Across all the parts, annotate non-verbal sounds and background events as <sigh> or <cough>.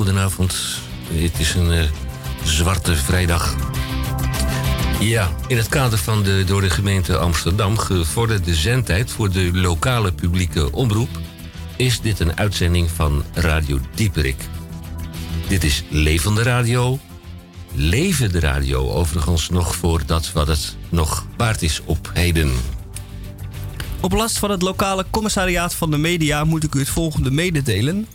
goedenavond. Het is een uh, zwarte vrijdag. Ja, in het kader van de door de gemeente Amsterdam gevorderde zendtijd voor de lokale publieke omroep is dit een uitzending van Radio Dieperik. Dit is levende radio, levende radio overigens nog voor dat wat het nog waard is op heden. Op last van het lokale commissariaat van de media moet ik u het volgende mededelen.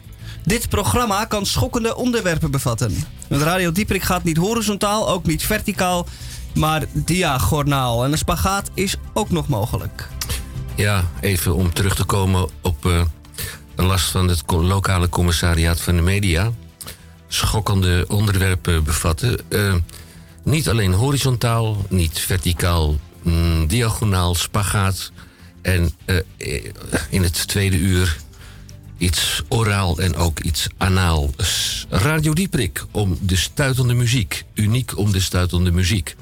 Dit programma kan schokkende onderwerpen bevatten. Het Radio Dieperik gaat niet horizontaal, ook niet verticaal, maar diagonaal. En een spagaat is ook nog mogelijk. Ja, even om terug te komen op uh, last van het lokale commissariaat van de media. Schokkende onderwerpen bevatten. Uh, niet alleen horizontaal, niet verticaal, mm, diagonaal, spagaat. En uh, in het tweede uur iets oraal en ook iets anaal. Radio Dieprik om de stuitende muziek. Uniek om de stuitende muziek.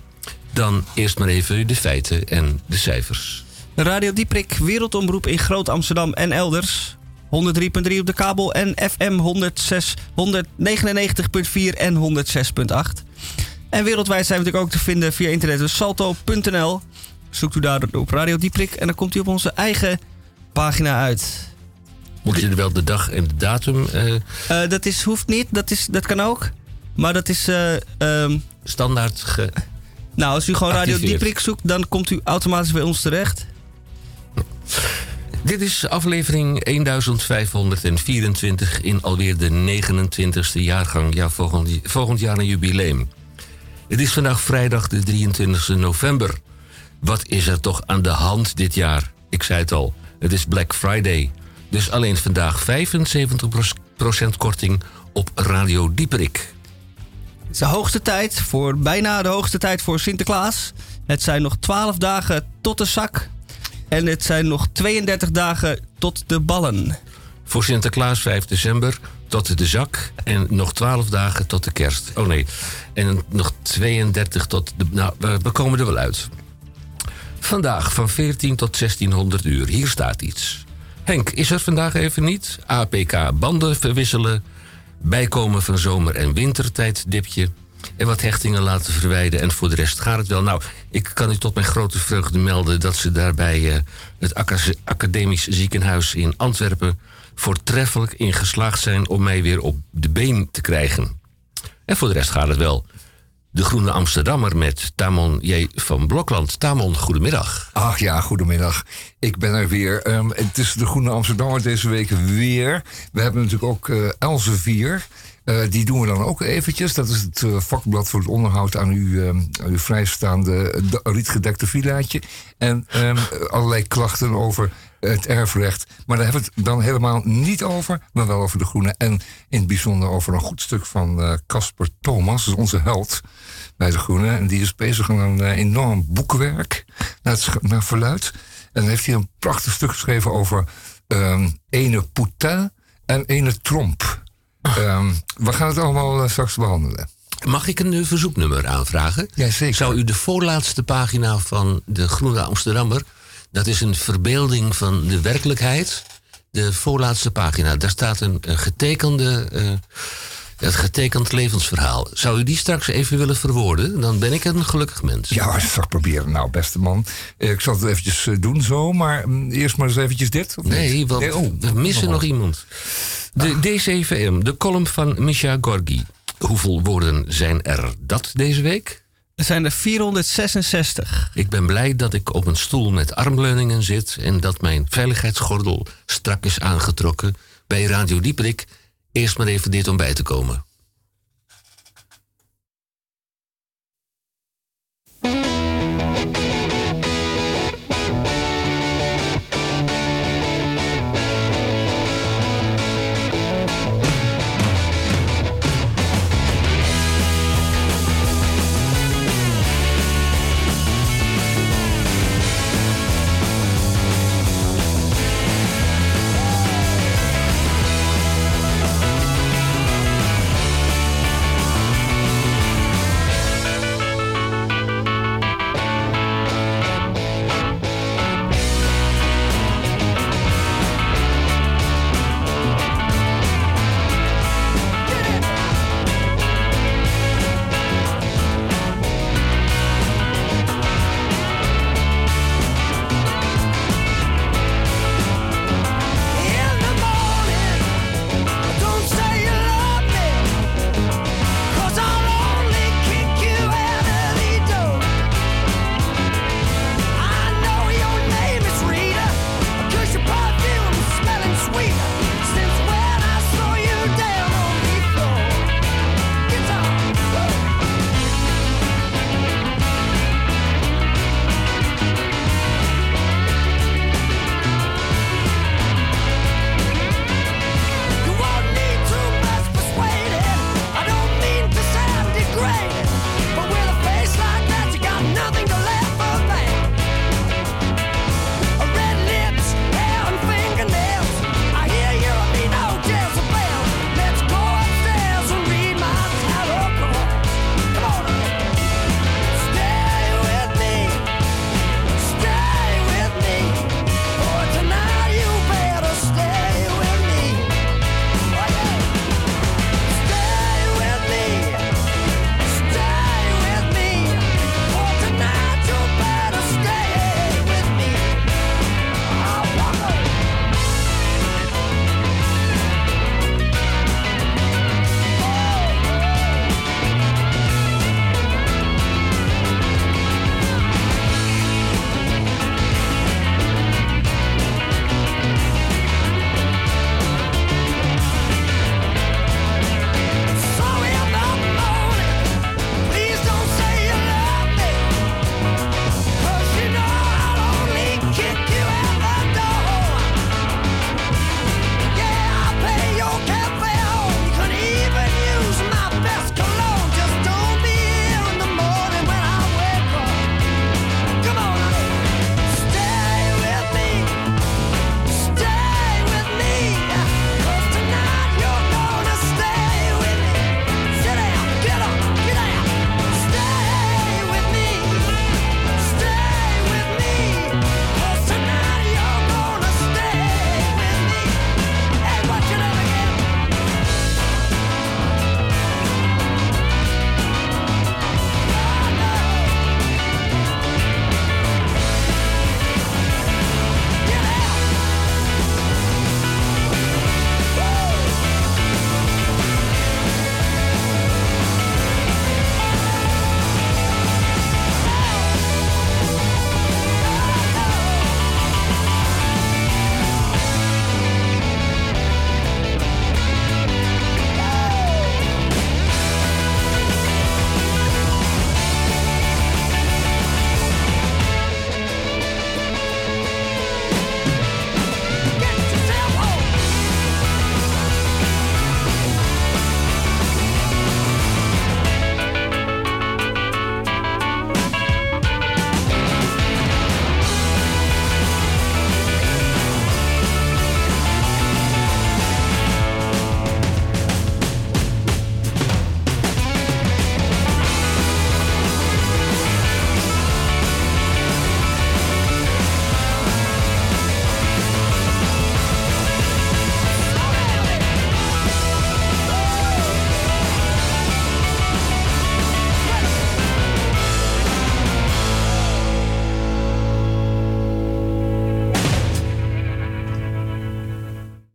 Dan eerst maar even de feiten en de cijfers. Radio Dieprik, wereldomroep in Groot Amsterdam en elders. 103.3 op de kabel en FM 106, 199.4 en 106.8. En wereldwijd zijn we natuurlijk ook te vinden via internet salto.nl. Zoekt u daar op Radio Dieprik en dan komt u op onze eigen pagina uit. Moet je er wel de dag en de datum? Uh... Uh, dat is, hoeft niet, dat, is, dat kan ook. Maar dat is. Uh, um... Standaard. Ge... Nou, als u gewoon Radio Dieprik zoekt, dan komt u automatisch bij ons terecht. Dit is aflevering 1524 in alweer de 29e jaargang. Ja, volgend, volgend jaar een jubileum. Het is vandaag vrijdag de 23 november. Wat is er toch aan de hand dit jaar? Ik zei het al, het is Black Friday. Dus alleen vandaag 75% korting op Radio Dieperik. Het is de hoogste tijd voor, bijna de hoogste tijd voor Sinterklaas. Het zijn nog 12 dagen tot de zak. En het zijn nog 32 dagen tot de ballen. Voor Sinterklaas 5 december tot de zak. En nog 12 dagen tot de kerst. Oh nee. En nog 32 tot de. Nou, we komen er wel uit. Vandaag van 14 tot 1600 uur. Hier staat iets. Henk is er vandaag even niet. APK banden verwisselen. Bijkomen van zomer- en wintertijd dipje. En wat hechtingen laten verwijden. En voor de rest gaat het wel. Nou, ik kan u tot mijn grote vreugde melden dat ze daarbij uh, het Academisch Ziekenhuis in Antwerpen voortreffelijk in geslaagd zijn om mij weer op de been te krijgen. En voor de rest gaat het wel de Groene Amsterdammer met Tamon J. van Blokland. Tamon, goedemiddag. Ach ja, goedemiddag. Ik ben er weer. Um, het is de Groene Amsterdammer deze week weer. We hebben natuurlijk ook uh, Elsevier. Uh, die doen we dan ook eventjes. Dat is het uh, vakblad voor het onderhoud aan uw, uh, uw vrijstaande rietgedekte villaatje. En um, allerlei klachten over het erfrecht. Maar daar hebben we het dan helemaal niet over, maar wel over de groene. En in het bijzonder over een goed stuk van Casper Thomas, dus onze held bij de groene. En die is bezig aan een enorm boekwerk, naar verluid. En dan heeft hij een prachtig stuk geschreven over um, ene Poutin en ene Tromp. Um, we gaan het allemaal uh, straks behandelen. Mag ik een verzoeknummer aanvragen? Ja, zeker. Zou u de voorlaatste pagina van de Groene Amsterdammer... dat is een verbeelding van de werkelijkheid... de voorlaatste pagina, daar staat een, een getekende... Uh, het getekend levensverhaal. Zou u die straks even willen verwoorden? Dan ben ik een gelukkig mens. Ja, dat zal ik proberen. Nou, beste man. Ik zal het eventjes doen zo, maar mm, eerst maar eens eventjes dit. Of nee, want nee, oh, we missen nog iemand. De DCVM, de column van Misha Gorgi. Hoeveel woorden zijn er dat deze week? Er zijn er 466. Ik ben blij dat ik op een stoel met armleuningen zit en dat mijn veiligheidsgordel strak is aangetrokken. Bij Radio Dieperik eerst maar even dit om bij te komen.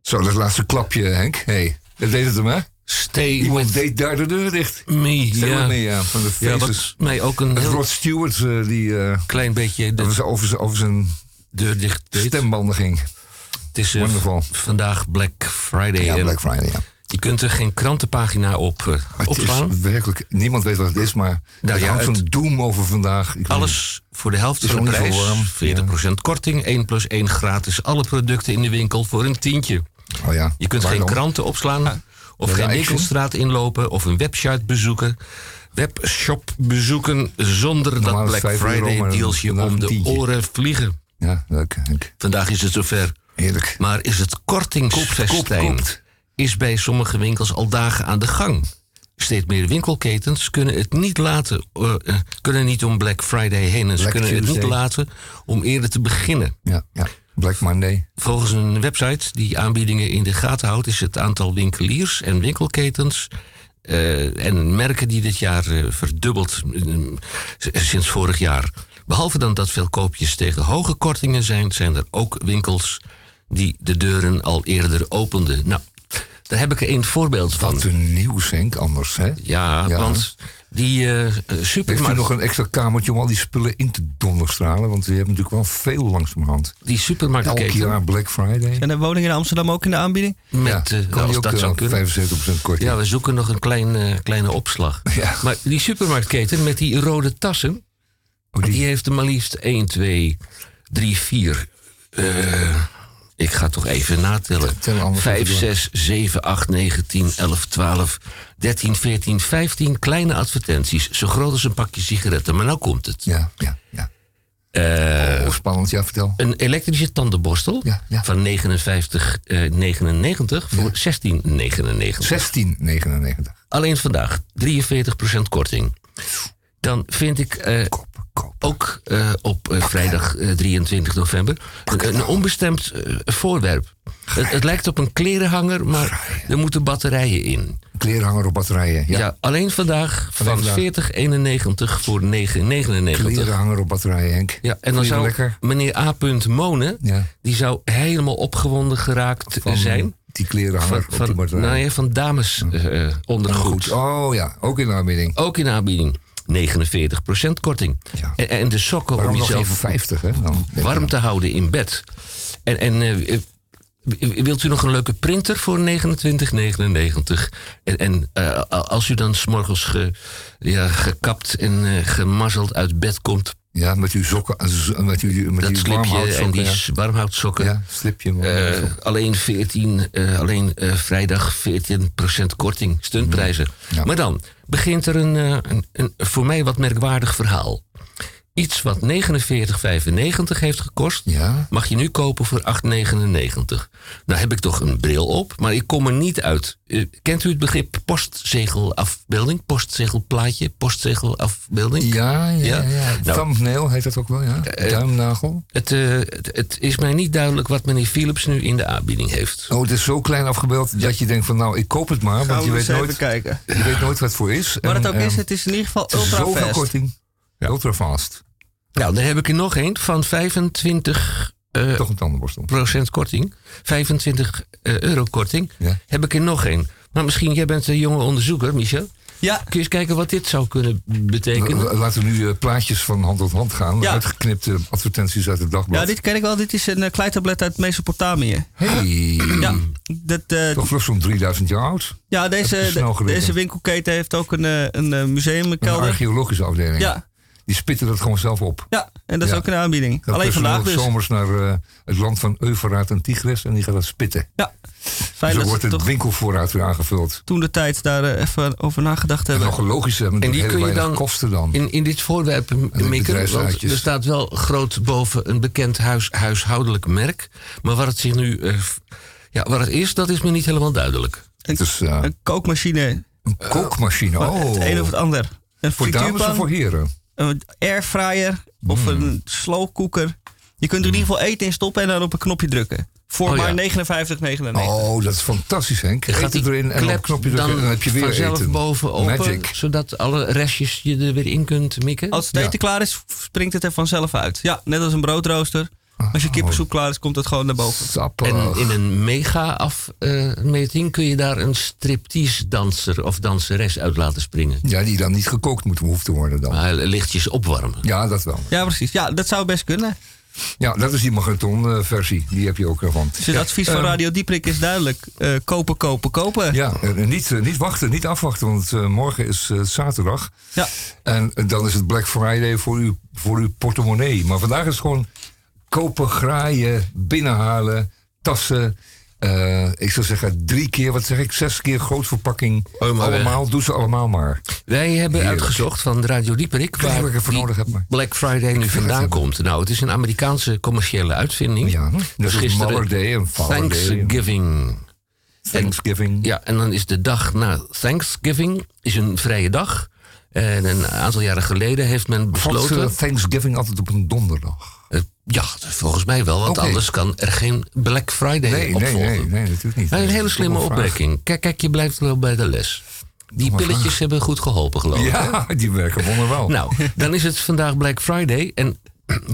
Zo, dat laatste klapje, Henk. hey, dat deed het hem, hè? Stay Iemand with deed daar de deur dicht. me. Stay Ja, with me, ja. Van de ja wat mij ook een Dat heel Rod Stewart, eh, die eh, klein beetje de over zijn- over zijn- deur dicht deed. stembanden ging. Het is eh, vandaag Black Friday. Ja, Black Friday, ja. Je kunt er geen krantenpagina op uh, Het opslaan. is werkelijk, niemand weet wat het is, maar Nou ja, zo'n doem over vandaag. Ik weet Alles voor de helft van de prijs. zo warm. 40% korting, 1 plus 1 gratis. Alle producten in de winkel voor een tientje. Oh ja. Je kunt geen kranten opslaan. Of geen winkelstraat inlopen. Of een website bezoeken. Webshop bezoeken zonder Normaal dat Black Friday deals je om de oren vliegen. Ja, leuk. Henk. Vandaag is het zover. Heerlijk. Maar is het kortingsfestijn is bij sommige winkels al dagen aan de gang. Steeds meer winkelketens kunnen het niet laten, eh, kunnen niet om Black Friday heen. En ze Black kunnen het niet laten om eerder te beginnen. Ja, ja. Black Monday. Volgens een website die aanbiedingen in de gaten houdt, is het aantal winkeliers en winkelketens eh, en merken die dit jaar eh, verdubbeld eh, sinds vorig jaar. Behalve dan dat veel koopjes tegen hoge kortingen zijn, zijn er ook winkels die de deuren al eerder openden. Nou, daar heb ik er een voorbeeld van. Wat een nieuws, Henk, anders, hè? Ja, Ja. want die eh, eh, Heeft u nog een extra kamertje om al die spullen in te donderstralen? Want we hebben natuurlijk wel veel langzamerhand. die Elk supermarktketen jaar Black Friday. En de woningen in Amsterdam ook in de aanbieding? met, ja, eh, kan als ook dat eh, zou kunnen. 75% korting. Ja, we zoeken nog een klein, eh, kleine opslag. Ja. Maar die supermarktketen met die rode tassen, Oh, die- die heeft er maar liefst 1, 2, 3, 4. eh, ik ga toch even natellen. Tel anders 5, even door. 6, 7, 8, 9, 10, 11, 12, 13, 14, 15 kleine advertenties. Zo groot als een pakje sigaretten. Maar nou komt het. Ja, ja, ja. Eh, oh, spannend, ja, vertel. een elektrische tandenborstel Ja, ja. van 59,99 voor 16,99. 16,99. Alleen vandaag 43% korting. Dan vind ik eh, Kopen, kopen. ook eh, op eh, vrijdag eh, 23 november een, een onbestemd eh, voorwerp. Het, het lijkt op een klerenhanger, maar er moeten batterijen in. Klerenhanger op batterijen. Ja, Ja, alleen vandaag van vandaag. 40,91 voor 9,99. klerenhanger op batterijen, Henk. Ja, en dan zou lekker? meneer A. Monen, Ja. die zou helemaal opgewonden geraakt Van zijn. Die klerenhanger Van, op die nou ja, van dames eh, eh, ondergoed. Goed. Oh ja, ook in de aanbieding. Ook in aanbieding. 49% korting. Ja. En, en de sokken Waarom om jezelf 50, hè? Dan dan. te houden in bed. En, en eh, wilt u nog een leuke printer voor 29,99? En, en eh, als u dan s'morgens ge, ja, gekapt en gemazzeld uit bed komt... Ja, met uw sokken, met uw, met dat uw slipje en die ja. warmhoutsokken... Ja, slipje. maar- Eh, alleen 14, eh, alleen vrijdag 14% korting, stuntprijzen. Ja. Maar dan begint er een, een, een voor mij wat merkwaardig verhaal. Iets wat 49,95 heeft gekost, ja, mag je nu kopen voor 8,99. Nou heb ik toch een bril op, maar ik kom er niet uit. Eh, kent u het begrip postzegelafbeelding? Postzegelplaatje, postzegelafbeelding? ja, ja. Ja? ja. Nou. Thumbnail heet dat ook wel, ja? Duimnagel. Het, het, het is mij niet duidelijk wat meneer Philips nu in de aanbieding heeft. Oh, het is zo klein afgebeeld dat je denkt van nou, ik koop het maar. Gaan Want je we weet, nooit, kijken. je weet nooit wat het voor is. Wat het En, ook is, het is in ieder geval het is ultra zoveel korting. Ultra fast. Nou, dan heb ik er nog één van 25 eh, Toch een tandenborstel. procent korting. 25 eh, euro korting. Ja. Heb ik er nog één. Maar misschien, jij bent een jonge onderzoeker, Michel. Ja, Kun je eens kijken wat dit zou kunnen betekenen? La- Laten we nu eh, plaatjes van hand tot hand gaan. Ja. Uitgeknipte advertenties uit het dagblad. ja, dit ken ik wel. Dit is een uh, kleitablet uit Mesopotamië. Hey, <clears throat> Ja, dat, eh, toch vlug zo'n 3000 jaar oud. ja deze, deze winkelketen heeft ook een, een eh, Een museumkelder. archeologische afdeling. Ja, Die spitten dat gewoon zelf op. ja, en dat is Ja. ook een aanbieding. Dat Alleen vandaag dus. zomers naar eh, het land van Eufraat en Tigris en die gaat dat spitten. Ja, fijn Zo dat wordt het toch winkelvoorraad weer aangevuld. toen de tijd daar eh, even over nagedacht En hebben. nog een logische hebben En die kun je dan kosten dan. In, in dit voorwerp mikken, want er staat wel groot boven een bekend huis, huishoudelijk merk. Maar wat het zich nu... eh, ja, wat het is, dat is me niet helemaal duidelijk. Het is Een kookmachine, een kookmachine. het Oh, een of het ander. Een voor dames of frituurpan, voor heren? Een airfryer of Hmm. een slowcooker. Je kunt er in ieder geval eten in stoppen en dan op een knopje drukken. Voor Oh ja. maar 59,99. Oh, dat is fantastisch Henk. Gaat Eten die erin en op knopje drukken en dan heb je weer vanzelf eten. boven open, Magic. zodat alle restjes je er weer in kunt mikken? Als het Ja. eten klaar is, springt het er vanzelf uit. Ja, net als een broodrooster. Als je kippensoep klaar is, komt het gewoon naar boven. Sappig. En in een mega-afmeting kun je daar een striptease-danser of danseres uit laten springen. Ja, die dan niet gekookt moet, hoeft te worden dan. Maar lichtjes opwarmen. Ja, dat wel. Ja, precies. Ja, dat zou best kunnen. Ja, dat is die marathon-versie. Die heb je ook ervan. Dus het advies van ehm, Radio Dieprik is duidelijk. Eh, kopen, kopen, kopen. Ja, eh, niet, eh, niet wachten, niet afwachten, want eh, morgen is eh, zaterdag. Ja. En eh, dan is het Black Friday voor uw, voor uw portemonnee. Maar vandaag is het gewoon kopen, graaien, binnenhalen, tassen. Eh, ik zou zeggen drie keer, wat zeg ik, zes keer grootverpakking. Oh, allemaal, doe ze allemaal maar. Wij hebben Heerlijk. uitgezocht van Radio Dieperik waar ik die nodig heb, maar... Black Friday nu vandaan komt. Nou, het is een Amerikaanse commerciële uitvinding. Ja, Dus gisteren Day en. Thanksgiving. Thanksgiving. Ja, en dan is de dag na Thanksgiving is een vrije dag. En een aantal jaren geleden heeft men besloten... eh, Thanksgiving altijd op een donderdag? Eh, ja, volgens mij wel, want anders kan er geen Black Friday Nee, nee, opvolgen. nee, nee, natuurlijk niet. Maar een hele slimme opmerking. Kijk, kijk, je blijft wel bij de les. Die pilletjes vraag. hebben goed geholpen, geloof ik. hè? Ja, die werken wonderwel. Nou, dan is het vandaag Black Friday. En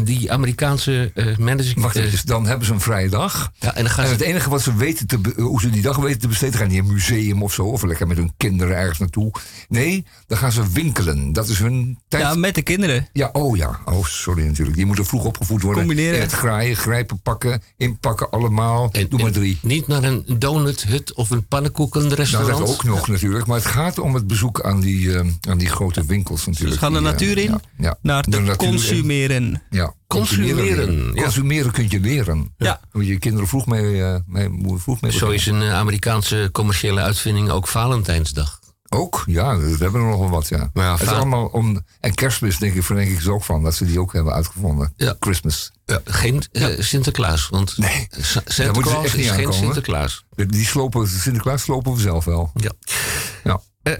die Amerikaanse eh manager... Wacht eh, even, dan hebben ze een vrije dag. ja, en dan gaan En ze... het enige wat ze weten, te, be- hoe ze die dag weten te besteden, gaan die in een museum of zo, of lekker met hun kinderen ergens naartoe. Nee, dan gaan ze winkelen. Dat is hun tijd. Ja, Ja, met de kinderen. oh ja. Oh, sorry natuurlijk. Die moeten vroeg opgevoed worden. Combineren. In het graaien, grijpen, pakken, inpakken, allemaal. en- Doe maar drie. Niet naar een donuthut of een Nou, pannenkoekenrestaurant. dat ook nog natuurlijk. Maar het gaat om het bezoek aan die, eh, aan die grote winkels natuurlijk. Ze gaan de eh, natuur in, Ja, ja. Naar De in. Consumeren. Ja, Consumeren, ja. Consumeren kun je leren. Ja. Moet je kinderen vroeg mee, eh, mee, vroeg mee Zo is een eh, Amerikaanse commerciële uitvinding ook Valentijnsdag. Ook, ja, we hebben er nog wel wat, ja. Maar ja, het is allemaal om... En kerstmis, denk ik, verdenk ik ze ook van. Dat ze die ook hebben uitgevonden. Ja. Christmas. Ja, geen eh, Sinterklaas, want Nee, Sinterklaas echt is niet geen. Sinterklaas. Die- Die slopen, Sinterklaas slopen we zelf wel. Ja. Ja, Eh,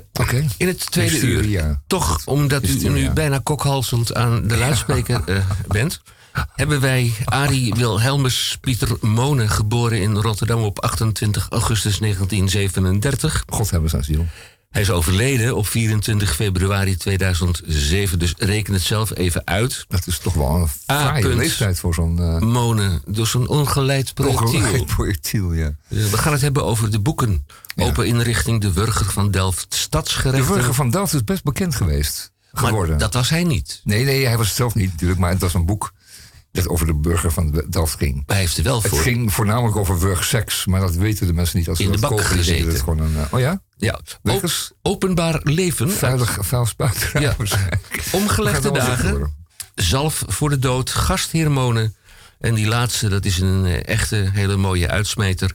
in het tweede uur, Hysteria. toch omdat u nu bijna kokhalsend aan de luidspreker eh, bent, <laughs> hebben wij Arie Wilhelmus Pieter Monen geboren in Rotterdam op 28 augustus 1937. God hebben ze asiel. Hij is overleden op 24 februari 2007, dus reken het zelf even uit. Dat is toch wel een fraaie leeftijd voor zo'n... eh Monen, door zo'n ongeleid projectiel. ongeleid projectiel, ja. Eh, We gaan het hebben over de boeken. Ja. Open inrichting De Wurger van Delft, De stadsgerechten. Burger van Delft is best bekend geweest. Maar Geworden. dat was hij niet. Nee, nee, hij was het zelf niet natuurlijk. Maar het was een boek dat over de burger van Delft ging. Hij heeft er wel Het voor. ging voornamelijk over wurgseks, maar dat weten de mensen niet als ze In de bak kopen. gezeten. dat het gewoon een, eh, oh ja? Ja, openbaar leven. Veilig, vuil spuiten. Ja. <laughs> waarschijnlijk. Omgelegde het dagen. Zalf voor de dood. Gasthormonen. En die laatste, dat is een eh, echte hele mooie uitsmijter.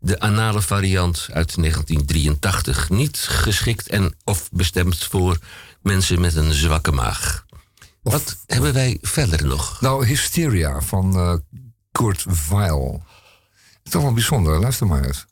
De anale variant uit 1983. Niet geschikt en of bestemd voor mensen met een zwakke maag. Wat hebben wij verder nog? Nou, Hysteria van eh, Kurt Weill. Toch wel bijzonder, luister maar eens.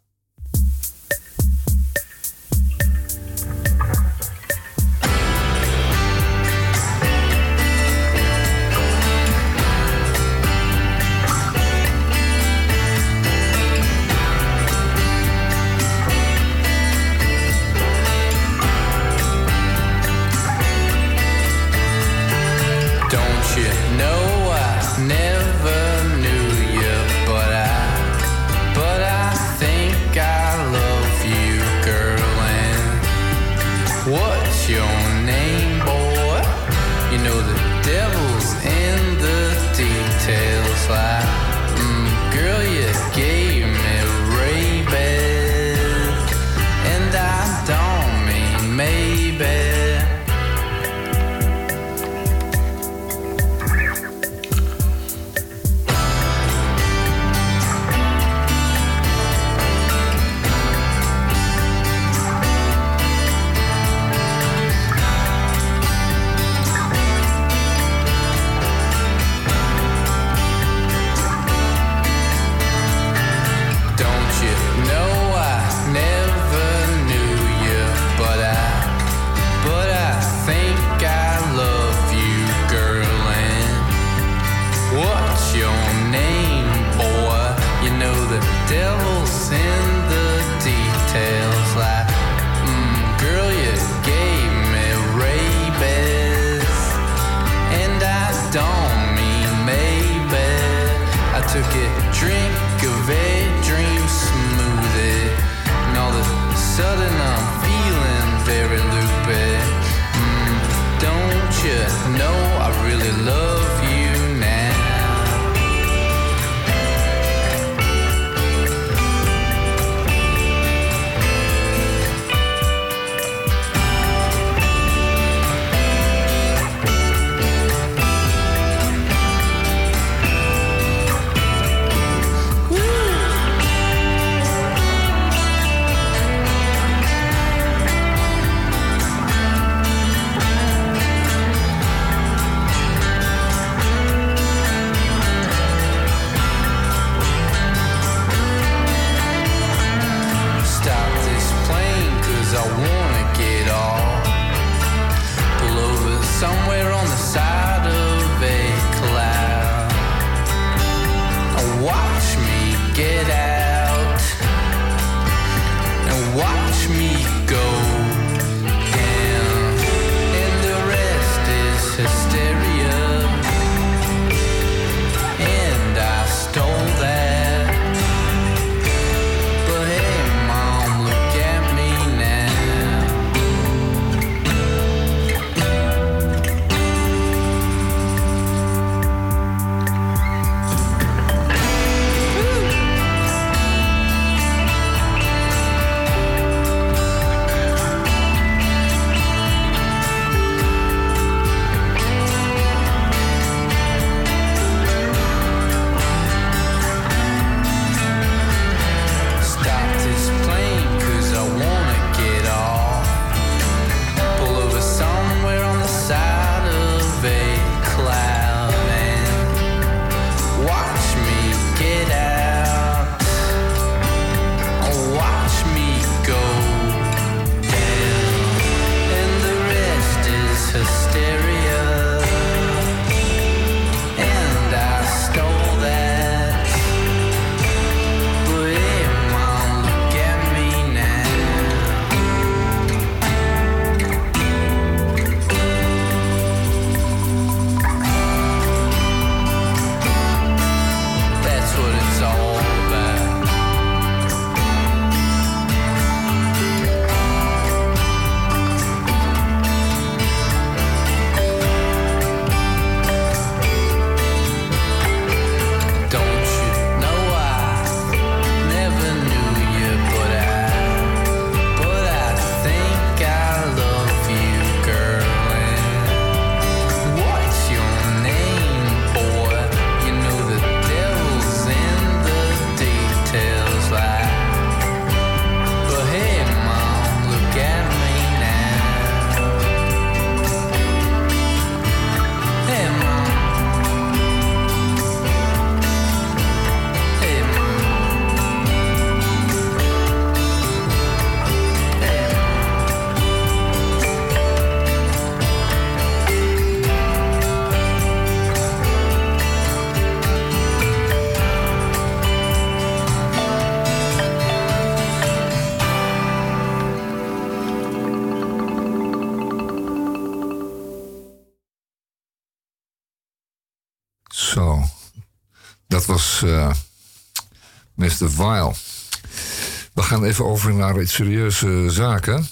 Even over naar iets serieuze zaken.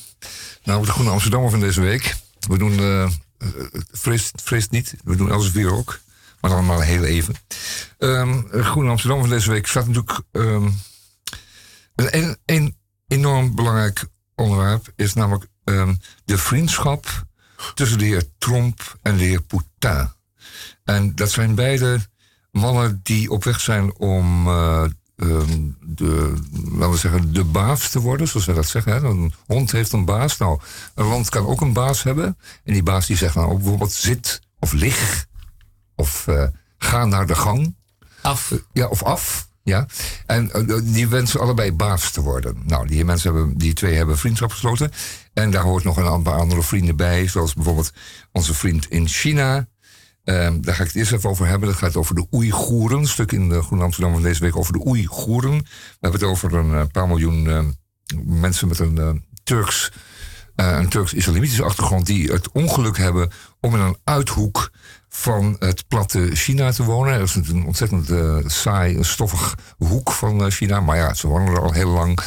Nou, de Groene Amsterdammer van deze week. We doen, uh, vrees, niet, we doen Elsevier ook. Maar maar heel even. Um, Groene Amsterdam van deze week staat natuurlijk... Um, een, een, enorm belangrijk onderwerp is namelijk um, de vriendschap tussen de heer Trump en de heer Poutine. En dat zijn beide mannen die op weg zijn om um, de, laten we zeggen, de baas te worden, zoals zij dat zeggen. Hè? Een hond heeft een baas. Nou, een land kan ook een baas hebben. En die baas die zegt nou bijvoorbeeld zit of lig of uh, ga naar de gang. Af. ja, of af. Ja, en uh, die wensen allebei baas te worden. Nou, die mensen hebben, die twee hebben vriendschap gesloten. En daar hoort nog een paar andere vrienden bij, zoals bijvoorbeeld onze vriend in China. Um, daar ga ik het eerst even over hebben. Dat gaat over de Oeigoeren. Een stuk in de Groen Amsterdam van deze week over de Oeigoeren. We hebben het over een uh, paar miljoen uh, mensen met een Turks, een Turks-islamitische achtergrond. die het ongeluk hebben om in een uithoek van het platte China te wonen. Dat is een ontzettend saai, stoffig hoek van China. Maar ja, ze wonen er al heel lang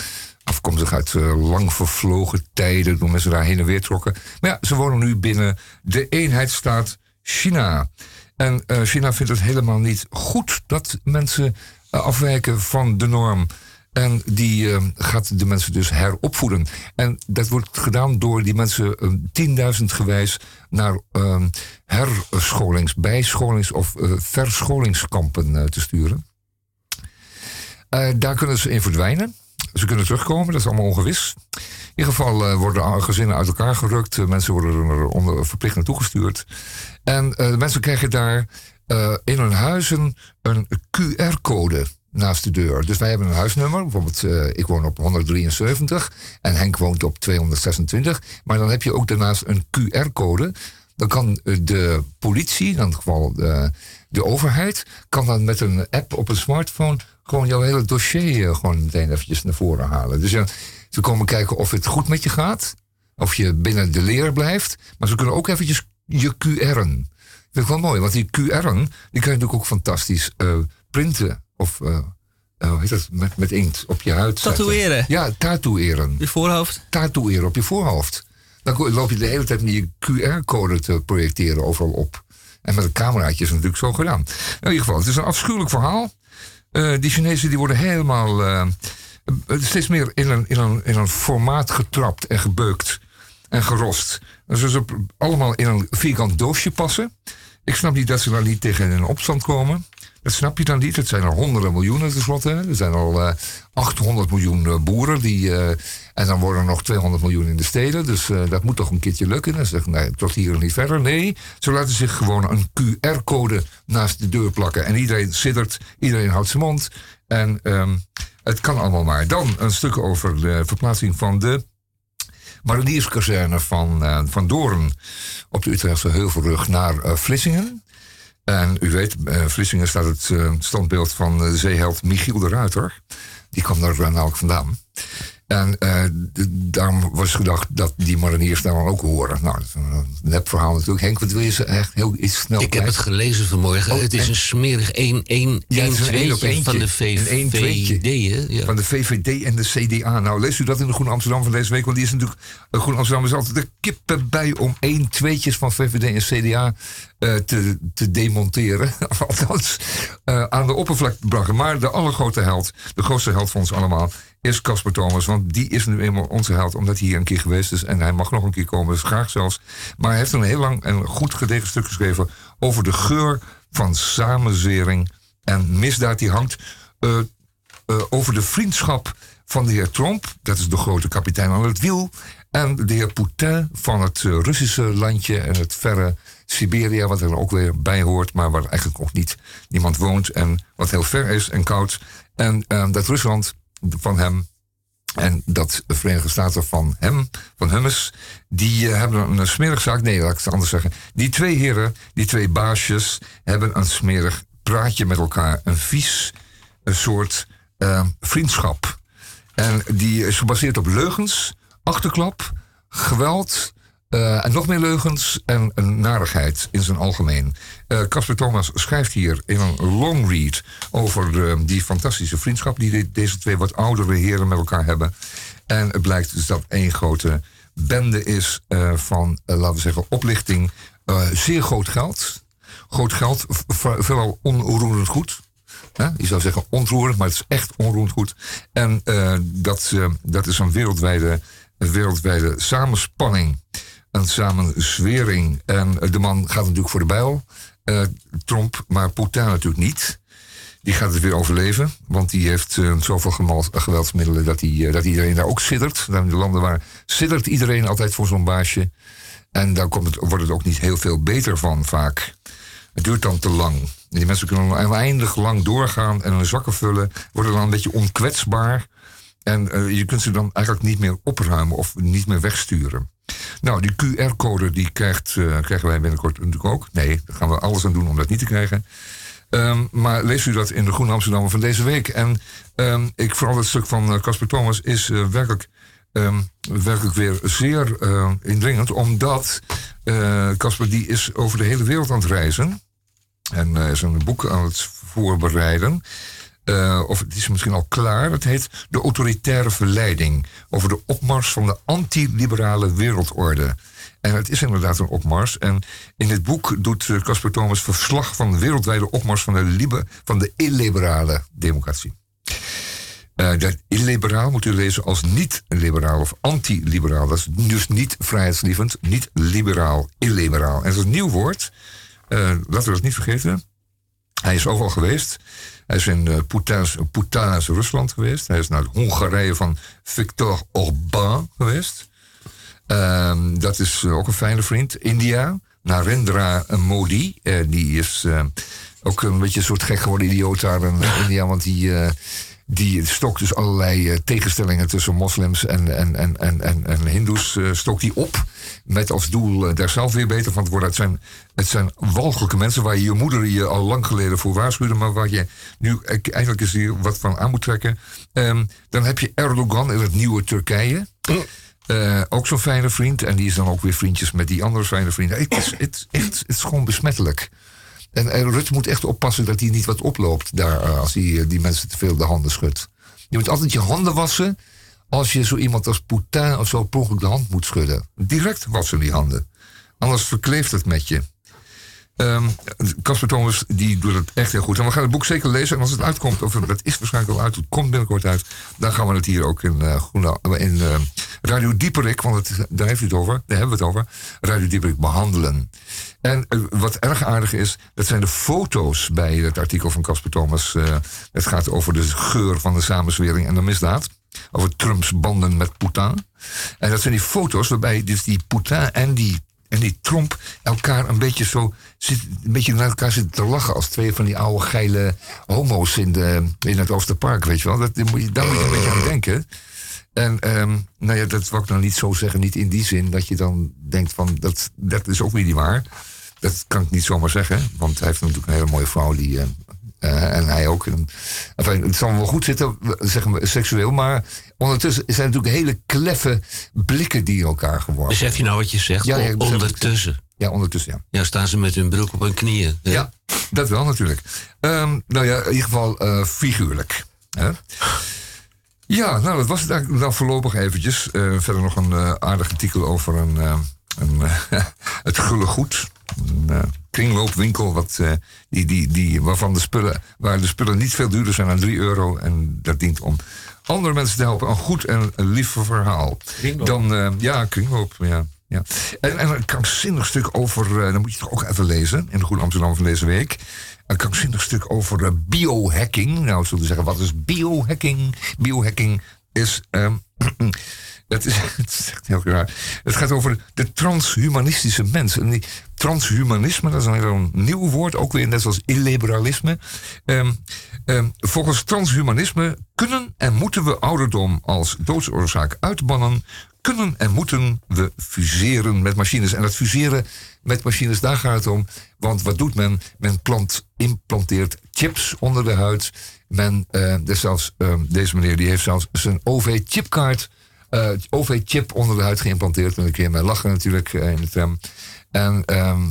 afkomstig uit lang vervlogen tijden, toen mensen daar heen en weer trokken. Maar ja, ze wonen nu binnen de eenheidsstaat China. En uh, China vindt het helemaal niet goed dat mensen uh, afwijken van de norm. En die uh, gaat de mensen dus heropvoeden. En dat wordt gedaan door die mensen tienduizend gewijs naar herscholings, bijscholings- of verscholingskampen te sturen. daar kunnen ze in verdwijnen. Ze kunnen terugkomen, dat is allemaal ongewis. In ieder geval worden gezinnen uit elkaar gerukt. mensen worden er onder, verplicht naartoe gestuurd. En uh, de mensen krijgen daar in hun huizen een QR-code naast de deur. Dus wij hebben een huisnummer. Bijvoorbeeld, ik woon op 173 en Henk woont op 226. Maar dan heb je ook daarnaast een QR-code. Dan kan de politie, in ieder geval de, de, overheid, kan dan met een app op een smartphone gewoon jouw hele dossier gewoon meteen eventjes naar voren halen. Dus ze komen kijken of het goed met je gaat. Of je binnen de leer blijft. Maar ze kunnen ook eventjes je QR'en. Dat vind ik wel mooi, want die QR'en, die kan je natuurlijk ook fantastisch uh, printen. Of, uh, hoe heet dat, met, met inkt op je huid Tatoeëren? Ja, tatoeëren. Je voorhoofd? Tatoeëren op je voorhoofd. Dan loop je de hele tijd met je QR-code te projecteren overal op. En met een cameraatje is het natuurlijk zo gedaan. In ieder geval, het is een afschuwelijk verhaal. Uh, die Chinezen die worden helemaal uh, steeds meer in een, in, een, in een formaat getrapt en gebeukt en gerost. Dus ze allemaal in een vierkant doosje passen. Ik snap niet dat ze daar niet tegen een opstand komen. Dat snap je dan niet. Het zijn er honderden miljoenen tenslotte. Er zijn al uh, 800 miljoen uh, boeren. Die, uh, en dan worden er nog 200 miljoen in de steden. Dus dat moet toch een keertje lukken. Dan zeg nee, tot hier en niet verder. Nee, ze laten zich gewoon een QR-code naast de deur plakken. En iedereen siddert, iedereen houdt zijn mond. En um, het kan allemaal maar. Dan een stuk over de verplaatsing van de marinierskazerne van, uh, van Doorn op de Utrechtse Heuvelrug naar uh, Vlissingen. En u weet, uh, Vlissingen staat het standbeeld van de zeeheld Michiel de Ruiter. Die kwam daar namelijk vandaan. En uh, daarom was gedacht dat die mariniers daar dan ook horen. Nou, dat is een nepverhaal natuurlijk. Henk, wat wil je echt heel iets snel Ik heb het gelezen vanmorgen. Oh, het is en... een smerig 1 1 1 2 van de VVD. Ja. Van de VVD en de CDA. Nou, leest u dat in de Groene Amsterdam van deze week? Want die is natuurlijk... De Groene Amsterdam is altijd de kippen bij om 1 tweetjes van VVD en CDA uh, te, te demonteren. <laughs> Althans, uh, aan de oppervlakte te brengen. Maar de allergrootste held, de grootste held van ons allemaal is Casper Thomas. Want die is nu eenmaal onze held, omdat hij hier een keer geweest is. En hij mag nog een keer komen, dus graag zelfs. Maar hij heeft een heel lang en goed gedegen stuk geschreven over de geur van samenzwering en misdaad. Die hangt uh, uh, over de vriendschap van de heer Trump, dat is de grote kapitein aan het wiel. En de heer Poutine van het uh, Russische landje en het verre Siberia, wat er ook weer bij hoort, maar waar eigenlijk ook niet niemand woont. En wat heel ver is en koud. En dat Rusland van hem en dat de Verenigde Staten van hem, van Hummes, die uh, hebben een smerig zaak. Nee, laat ik het anders zeggen. Die twee heren, die twee baasjes, hebben een smerig praatje met elkaar. Een vies een soort uh, vriendschap. En die is gebaseerd op leugens, achterklap, geweld, Eh, en nog meer leugens en narigheid in zijn algemeen. Eh, Casper Thomas schrijft hier in een long read over eh, die fantastische vriendschap die de- deze twee wat oudere heren met elkaar hebben. En het blijkt dus dat één grote bende is van, laten we zeggen, oplichting. zeer groot geld. Groot geld, veelal onroerend goed. Je zou zeggen ontroerend, maar het is echt onroerend goed. En dat, dat is een wereldwijde, een wereldwijde samenspanning. Een samenzwering. En de man gaat natuurlijk voor de bijl. eh, Trump, maar Poetin natuurlijk niet. Die gaat het weer overleven. Want die heeft eh, zoveel geweldsmiddelen dat, hij, eh, dat iedereen daar ook siddert. Dan in de landen waar siddert iedereen altijd voor zo'n baasje. En daar komt het, wordt het ook niet heel veel beter van vaak. Het duurt dan te lang. Die mensen kunnen oneindig lang doorgaan en hun zakken vullen. Worden dan een beetje onkwetsbaar. En je kunt ze dan eigenlijk niet meer opruimen of niet meer wegsturen. Nou, die QR-code die krijgt, eh, krijgen wij binnenkort natuurlijk ook. Nee, daar gaan we alles aan doen om dat niet te krijgen. Ehm, maar leest u dat in de Groene Amsterdammer van deze week. En ehm, ik vooral het stuk van eh, Casper Thomas is eh, werkelijk, ehm, werkelijk weer zeer indringend. Omdat Casper die is over de hele wereld aan het reizen. En is een boek aan het voorbereiden. Eh, of het is misschien al klaar. Het heet De Autoritaire Verleiding. Over de opmars van de anti-liberale wereldorde. En het is inderdaad een opmars. En in dit boek doet eh, Casper Thomas verslag van de wereldwijde opmars van de, libe, van de illiberale democratie. Eh, dat illiberaal moet u lezen als niet-liberaal of anti-liberaal. Dat is dus niet vrijheidslievend, niet liberaal, illiberaal. En dat is een nieuw woord. Eh, laten we dat niet vergeten. Hij is overal geweest. Hij is in uh, Poetins, Poetins Rusland geweest. Hij is naar Hongarije van Viktor Orbán geweest. Um, dat is uh, ook een fijne vriend. India, Narendra Modi. Die is ook een beetje een soort gek geworden idioot daar in India. Want die, die stokt dus allerlei uh, tegenstellingen tussen moslims en, en, en, en, en, en hindoes uh, stokt die op. Met als doel uh, daar zelf weer beter van te worden. Het zijn, het zijn walgelijke mensen waar je moeder je al lang geleden voor waarschuwde. Maar waar je nu eigenlijk eens hier wat van aan moet trekken. Um, dan heb je Erdogan in het nieuwe Turkije. Ook zo'n fijne vriend. En die is dan ook weer vriendjes met die andere fijne vrienden. Het is, het, het is gewoon besmettelijk. En, en moet echt oppassen dat hij niet wat oploopt daar uh, als hij uh, die mensen te veel de handen schudt. Je moet altijd je handen wassen als je zo iemand als Poutine of zo per de hand moet schudden. Direct wassen die handen. Anders verkleeft het met je. Casper um, Thomas die doet het echt heel goed. En we gaan het boek zeker lezen. En als het uitkomt, of dat is waarschijnlijk al uit, het komt binnenkort uit. Dan gaan we het hier ook in, Groene, in Radio Dieperik, want het, daar heeft het over, daar hebben we het over. Radio Dieperik behandelen. En uh, wat erg aardig is, dat zijn de foto's bij het artikel van Casper Thomas. Uh, het gaat over de geur van de samenzwering en de misdaad. Over Trumps banden met Poetin. En dat zijn die foto's waarbij dus die Poetin en die en die Trump elkaar een beetje zo zit, een beetje naar elkaar zitten te lachen als twee van die oude geile homo's in, de, in het Oosterpark, weet je wel. Dat, moet je, daar moet je een beetje aan denken. En um, nou ja, dat wil ik nou niet zo zeggen, niet in die zin dat je dan denkt van dat, dat is ook weer niet waar. Dat kan ik niet zomaar zeggen, want hij heeft natuurlijk een hele mooie vrouw die. Uh, uh, en hij ook. En, enfin, het zal wel goed zitten, zeggen we seksueel, maar ondertussen zijn het natuurlijk hele kleffe blikken die elkaar geworpen. Besef je nou wat je zegt? Ja, ondertussen. Ja, ondertussen, ja. Ja, staan ze met hun broek op hun knieën. hè? Ja, dat wel natuurlijk. Um, nou ja, in ieder geval uh, figuurlijk. Hè? Ja, nou dat was het eigenlijk dan voorlopig eventjes. Uh, verder nog een uh, aardig artikel over een, uh, een <laughs> het gulle goed. Een kringloopwinkel wat, die, die, die, waarvan de spullen, waar de spullen niet veel duurder zijn dan 3 euro. En dat dient om andere mensen te helpen. Een goed en een lief verhaal. Kringloop. Dan, ja, kringloop, ja. Ja. En, en een krankzinnig stuk over, uh, dan moet je toch ook even lezen in de Goede Amsterdam van deze week. Een krankzinnig stuk over uh, biohacking. Nou, zullen we zeggen, wat is biohacking? Biohacking is. Um, <clears throat> het, is <laughs> het is echt heel raar. Het gaat over de transhumanistische mens. En die transhumanisme, dat is een heel nieuw woord, ook weer net zoals illiberalisme. Um, um, volgens transhumanisme kunnen en moeten we ouderdom als doodsoorzaak uitbannen kunnen en moeten we fuseren met machines. En dat fuseren met machines, daar gaat het om. Want wat doet men? Men plant, implanteert chips onder de huid. Men, uh, dus zelfs, uh, deze meneer die heeft zelfs zijn OV-chipkaart eh, OV-chip onder de huid geïmplanteerd. En een keer met lachen natuurlijk eh, in de tram. En, ehm,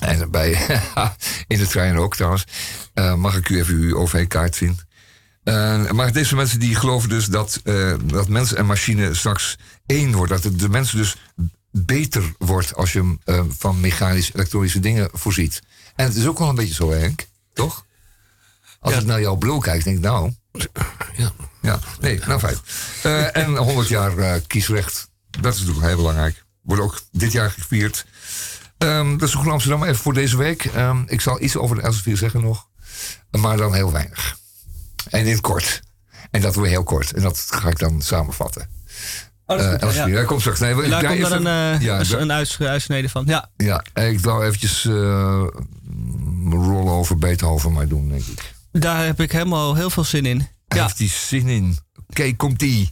en bij, <laughs> in de trein ook trouwens. Eh, mag ik u even uw OV-kaart zien? Eh, maar deze mensen die geloven dus dat, eh, dat mens en machine straks één wordt. Dat het de mensen dus beter wordt als je hem van mechanisch-elektronische dingen voorziet. En het is ook wel een beetje zo, Henk. Toch? Als Ja. ik naar jouw bril kijk, denk ik nou... Ja. Ja, nee, nou fijn. En 100 jaar kiesrecht. Dat is natuurlijk heel belangrijk. Wordt ook dit jaar gevierd. Ehm, dat is goed Amsterdam even voor deze week. Ehm, ik zal iets over de Elsevier zeggen nog. Maar dan heel weinig. En in het kort. En dat weer heel kort. En dat ga ik dan samenvatten. Oh, Eh goed, ja. Hij komt straks. Nee, Daar draai komt dan een, eh, ja, een, uitsnede van. Ja, ja, ik wou eventjes eh rollen over Beethoven maar doen, denk ik. daar heb ik helemaal heel veel zin in. Ja, heeft die zin in. Oké, komt die.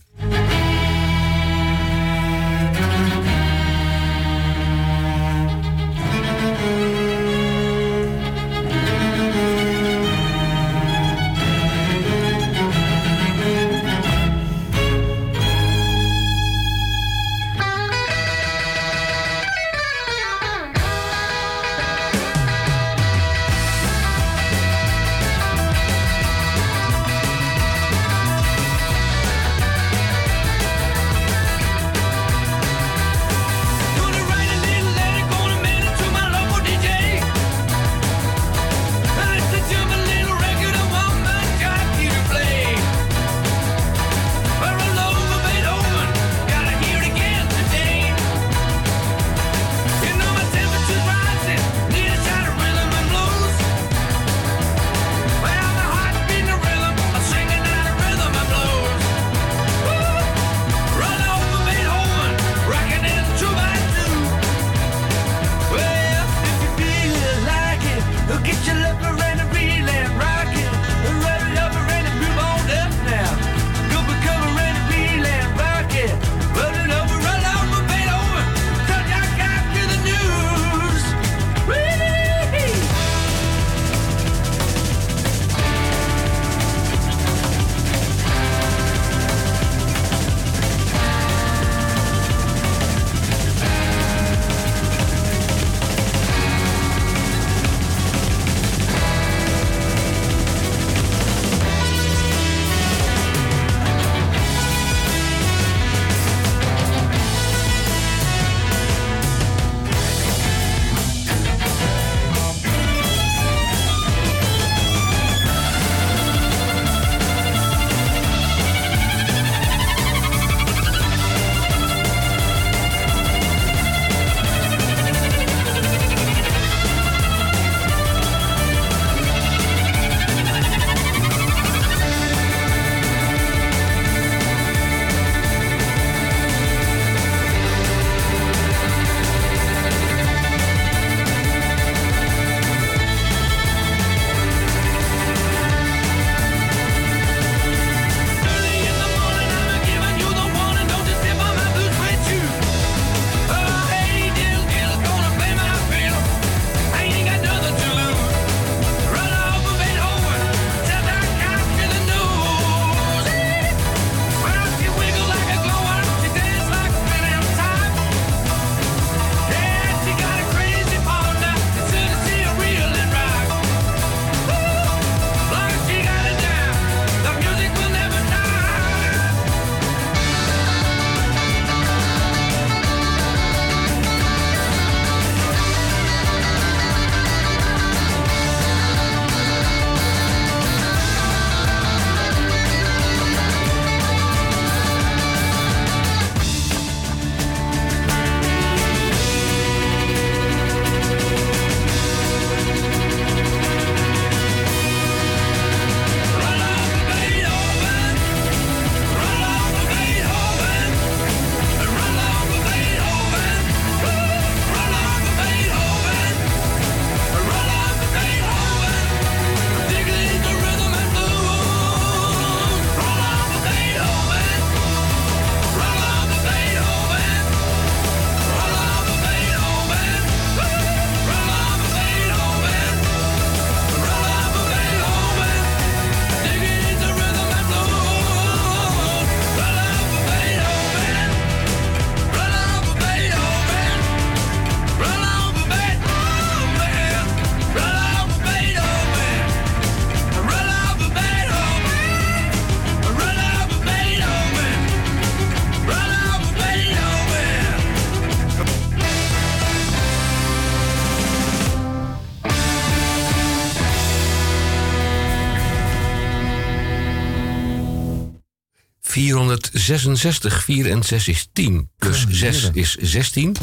466, 4 en 6 is 10. Plus 6 is 16.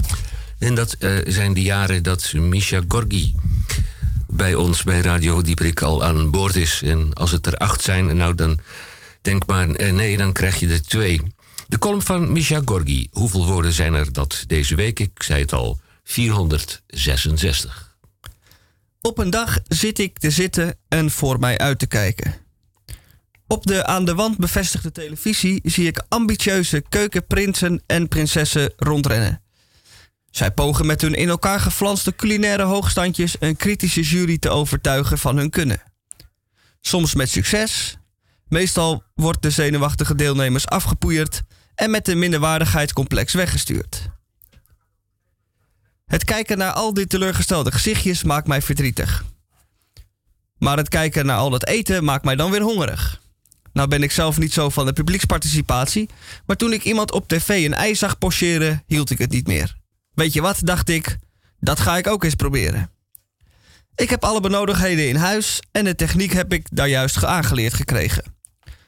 En dat uh, zijn de jaren dat Misha Gorgi bij ons bij Radio Dieprik al aan boord is. En als het er acht zijn, nou dan denk maar eh, nee, dan krijg je er twee. De column van Misha Gorgi. Hoeveel woorden zijn er dat deze week? Ik zei het al, 466. Op een dag zit ik te zitten en voor mij uit te kijken. Op de aan de wand bevestigde televisie zie ik ambitieuze keukenprinsen en prinsessen rondrennen. Zij pogen met hun in elkaar geflanste culinaire hoogstandjes een kritische jury te overtuigen van hun kunnen. Soms met succes, meestal wordt de zenuwachtige deelnemers afgepoeierd en met een minderwaardigheidscomplex weggestuurd. Het kijken naar al die teleurgestelde gezichtjes maakt mij verdrietig. Maar het kijken naar al dat eten maakt mij dan weer hongerig. Nou ben ik zelf niet zo van de publieksparticipatie, maar toen ik iemand op tv een ei zag pocheren, hield ik het niet meer. Weet je wat, dacht ik, dat ga ik ook eens proberen. Ik heb alle benodigdheden in huis en de techniek heb ik daar juist aangeleerd gekregen.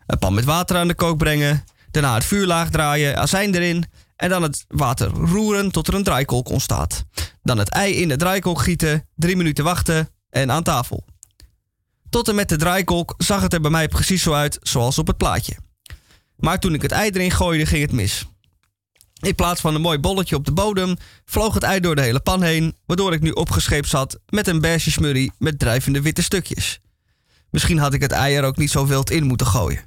Een pan met water aan de kook brengen, daarna het vuur laag draaien, azijn erin en dan het water roeren tot er een draaikolk ontstaat. Dan het ei in de draaikolk gieten, drie minuten wachten en aan tafel. Tot en met de draaikolk zag het er bij mij precies zo uit zoals op het plaatje. Maar toen ik het ei erin gooide, ging het mis. In plaats van een mooi bolletje op de bodem, vloog het ei door de hele pan heen, waardoor ik nu opgescheept zat met een beige smurrie met drijvende witte stukjes. Misschien had ik het ei er ook niet zo wild in moeten gooien.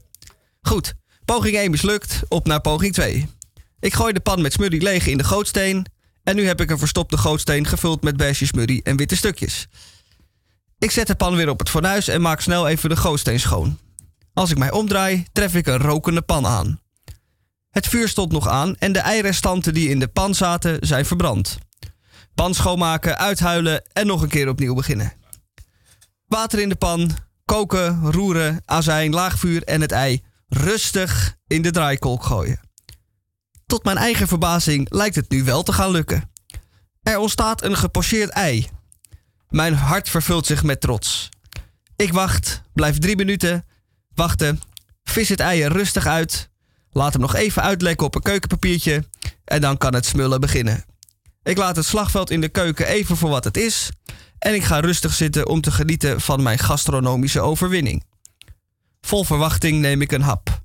Goed, poging 1 mislukt, op naar poging 2. Ik gooi de pan met smurrie leeg in de gootsteen en nu heb ik een verstopte gootsteen gevuld met beige smurrie en witte stukjes. Ik zet de pan weer op het fornuis en maak snel even de gootsteen schoon. Als ik mij omdraai, tref ik een rokende pan aan. Het vuur stond nog aan en de eirestanten die in de pan zaten zijn verbrand. Pan schoonmaken, uithuilen en nog een keer opnieuw beginnen. Water in de pan, koken, roeren, azijn, laag vuur en het ei rustig in de draaikolk gooien. Tot mijn eigen verbazing lijkt het nu wel te gaan lukken. Er ontstaat een gepocheerd ei. Mijn hart vervult zich met trots. Ik wacht, blijf drie minuten, wachten, vis het ei er rustig uit, laat hem nog even uitlekken op een keukenpapiertje en dan kan het smullen beginnen. Ik laat het slagveld in de keuken even voor wat het is en ik ga rustig zitten om te genieten van mijn gastronomische overwinning. Vol verwachting neem ik een hap.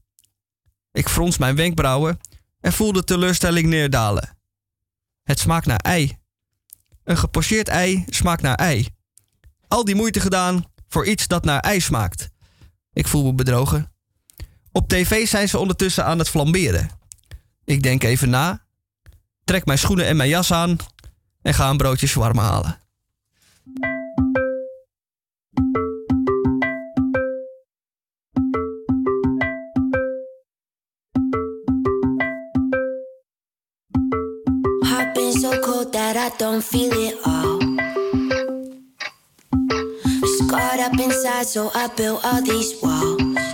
Ik frons mijn wenkbrauwen en voel de teleurstelling neerdalen. Het smaakt naar ei. Een gepocheerd ei smaakt naar ei. Al die moeite gedaan voor iets dat naar ei smaakt. Ik voel me bedrogen. Op tv zijn ze ondertussen aan het flamberen. Ik denk even na, trek mijn schoenen en mijn jas aan en ga een broodje shawarma halen. That I don't feel it all. Scarred up inside, so I built all these walls.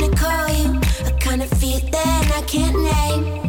Wanna call you. I kind of feel that I can't name.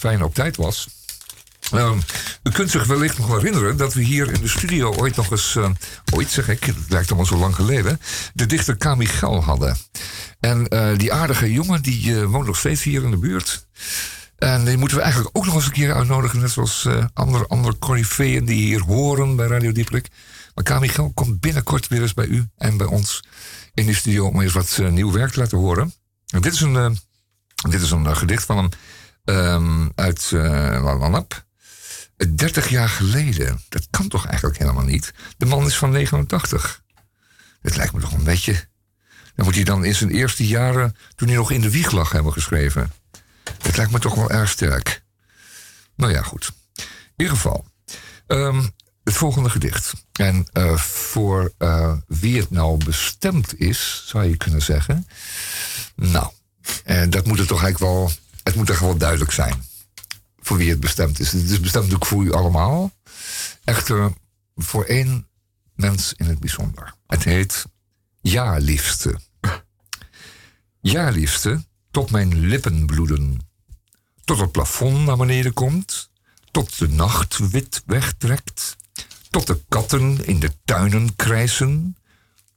Fijn op tijd was. Ehm, u kunt zich wellicht nog herinneren dat we hier in de studio ooit nog eens, eh, ooit zeg ik, het lijkt allemaal zo lang geleden, de dichter K. Michel hadden. En eh, die aardige jongen, die eh, woont nog steeds hier in de buurt. En die moeten we eigenlijk ook nog eens een keer uitnodigen, net zoals andere, andere corifeeën die hier horen bij Radio Dieprik. Maar K. Michel komt binnenkort weer eens bij u en bij ons in de studio om eens wat nieuw werk te laten horen. En dit is een, dit is een gedicht van hem ehm, uit uh, Lalanap. 30 jaar geleden. Dat kan toch eigenlijk helemaal niet? De man is van 89. Dat lijkt me toch een beetje. Dan moet hij dan in zijn eerste jaren, toen hij nog in de wieg lag, hebben geschreven. Dat lijkt me toch wel erg sterk. Nou ja, goed. In ieder geval. ehm, het volgende gedicht. En eh, voor eh, wie het nou bestemd is, zou je kunnen zeggen. Nou, en dat moet het toch eigenlijk wel. Het moet echt wel duidelijk zijn. Voor wie het bestemd is. Het is bestemd natuurlijk voor u allemaal. Echter voor één mens in het bijzonder. Het heet Ja, liefste. Ja, liefste, tot mijn lippen bloeden. Tot het plafond naar beneden komt. Tot de nacht wit wegtrekt. Tot de katten in de tuinen krijsen.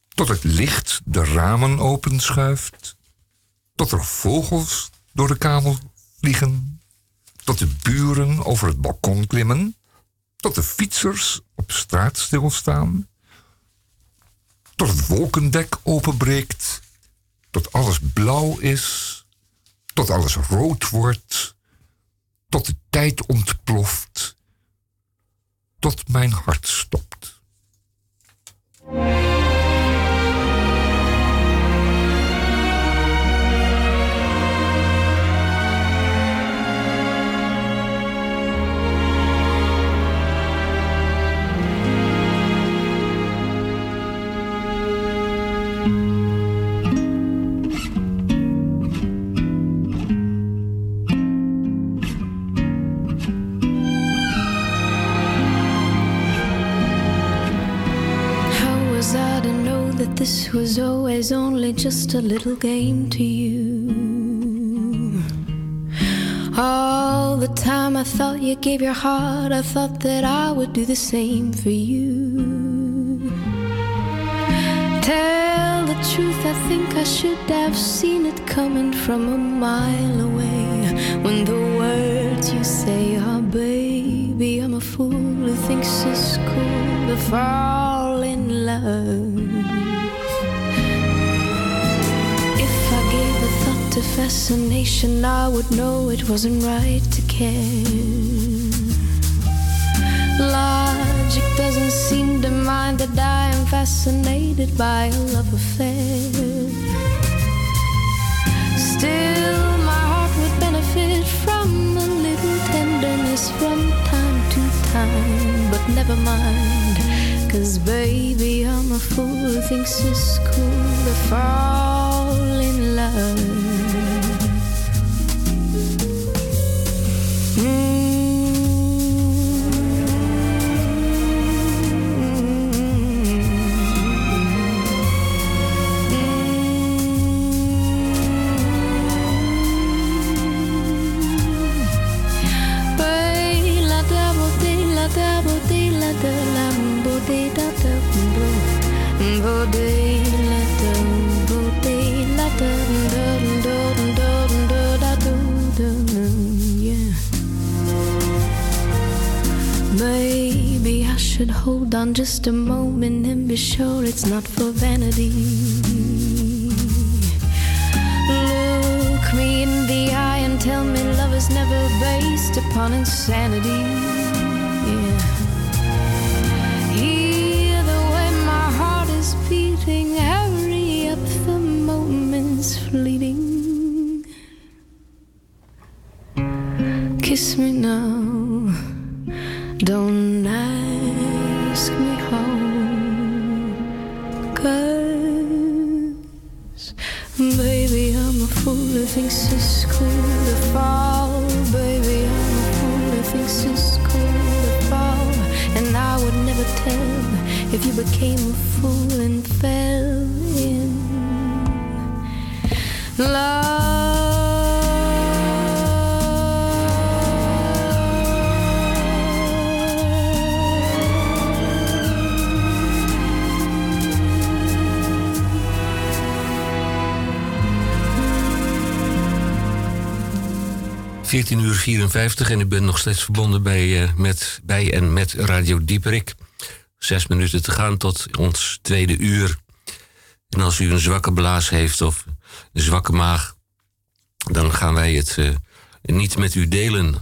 Tot het licht de ramen openschuift. Tot er vogels door de kamer vliegen. Tot de buren over het balkon klimmen. Tot de fietsers op straat stilstaan. Tot het wolkendek openbreekt. Tot alles blauw is. Tot alles rood wordt. Tot de tijd ontploft. Tot mijn hart stopt. Always only just a little game to you? All the time I thought you gave your heart, I thought that I would do the same for you. Tell the truth, I think I should have seen it coming from a mile away. When the words you say are, baby, I'm a fool who thinks it's cool to fall in love. To fascination, I would know it wasn't right to care. Logic doesn't seem to mind that I am fascinated by a love affair. Still, my heart would benefit from a little tenderness from time to time. But never mind, cause baby, I'm a fool who thinks it's cool to fall in love. Maybe I should hold on just a moment and be sure it's not for vanity. Look me in the eye and tell me love is never based upon insanity. Kiss me now, don't ask me how. Cause, baby, I'm a fool who thinks it's cool to fall. Baby, I'm a fool who thinks it's cool to fall. And I would never tell if you became a fool and 14 uur 54 en u bent nog steeds verbonden bij, eh, met, bij en met Radio Dieperik. Zes minuten te gaan tot ons tweede uur. En als u een zwakke blaas heeft of een zwakke maag, dan gaan wij het eh, niet met u delen.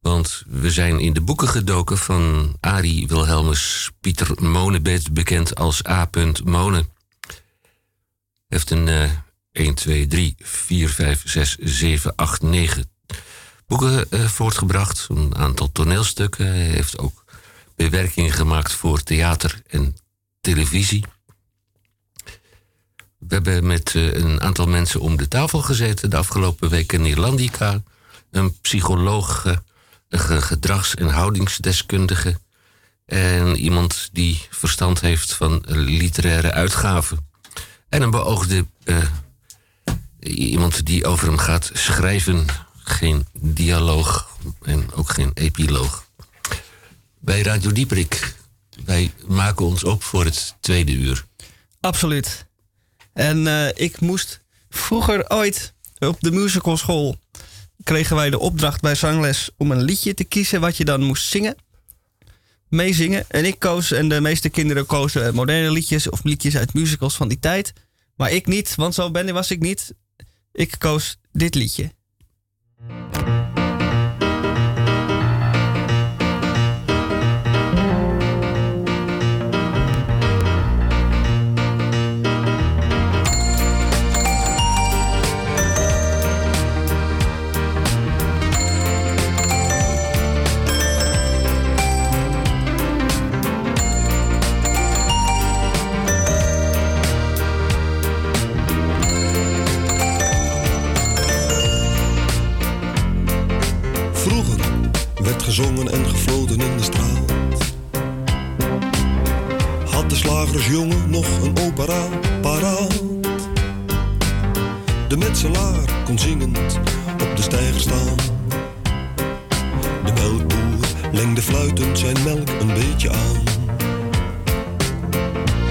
Want we zijn in de boeken gedoken van Arie Wilhelmus Pieter Monebed, bekend als A. Monen. Heeft een eh 1, 2, 3, 4, 5, 6, 7, 8, 9 boeken eh, voortgebracht. Een aantal toneelstukken. Hij heeft ook bewerkingen gemaakt voor theater en televisie. We hebben met eh, een aantal mensen om de tafel gezeten de afgelopen weken in Irlandica. Een psycholoog, eh, een ge- gedrags- en houdingsdeskundige. En iemand die verstand heeft van literaire uitgaven. En een beoogde iemand die over hem gaat schrijven. Geen dialoog en ook geen epiloog. Bij Radio Dieprik, wij maken ons op voor het tweede uur. Absoluut. En eh, ik moest vroeger ooit op de musicalschool kregen wij de opdracht bij zangles om een liedje te kiezen wat je dan moest zingen. Meezingen. En ik koos, en de meeste kinderen kozen moderne liedjes of liedjes uit musicals van die tijd. Maar ik niet, want zo ben was ik niet. Ik koos dit liedje. Vroeger werd gezongen en gefloten in de straat. Had de slagersjongen nog een opera paraat. De metselaar kon zingend op de steiger staan. De melkboer lengde fluitend zijn melk een beetje aan.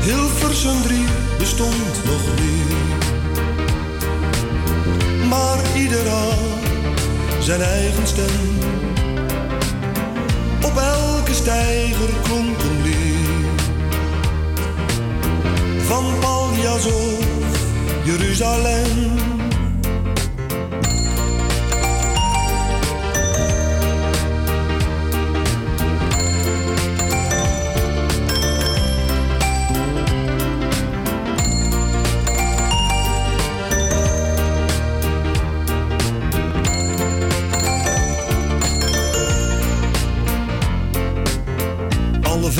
Hilversum drie bestond nog niet. Maar ieder had zijn eigen stem. Een lied. Van Paljas Jeruzalem.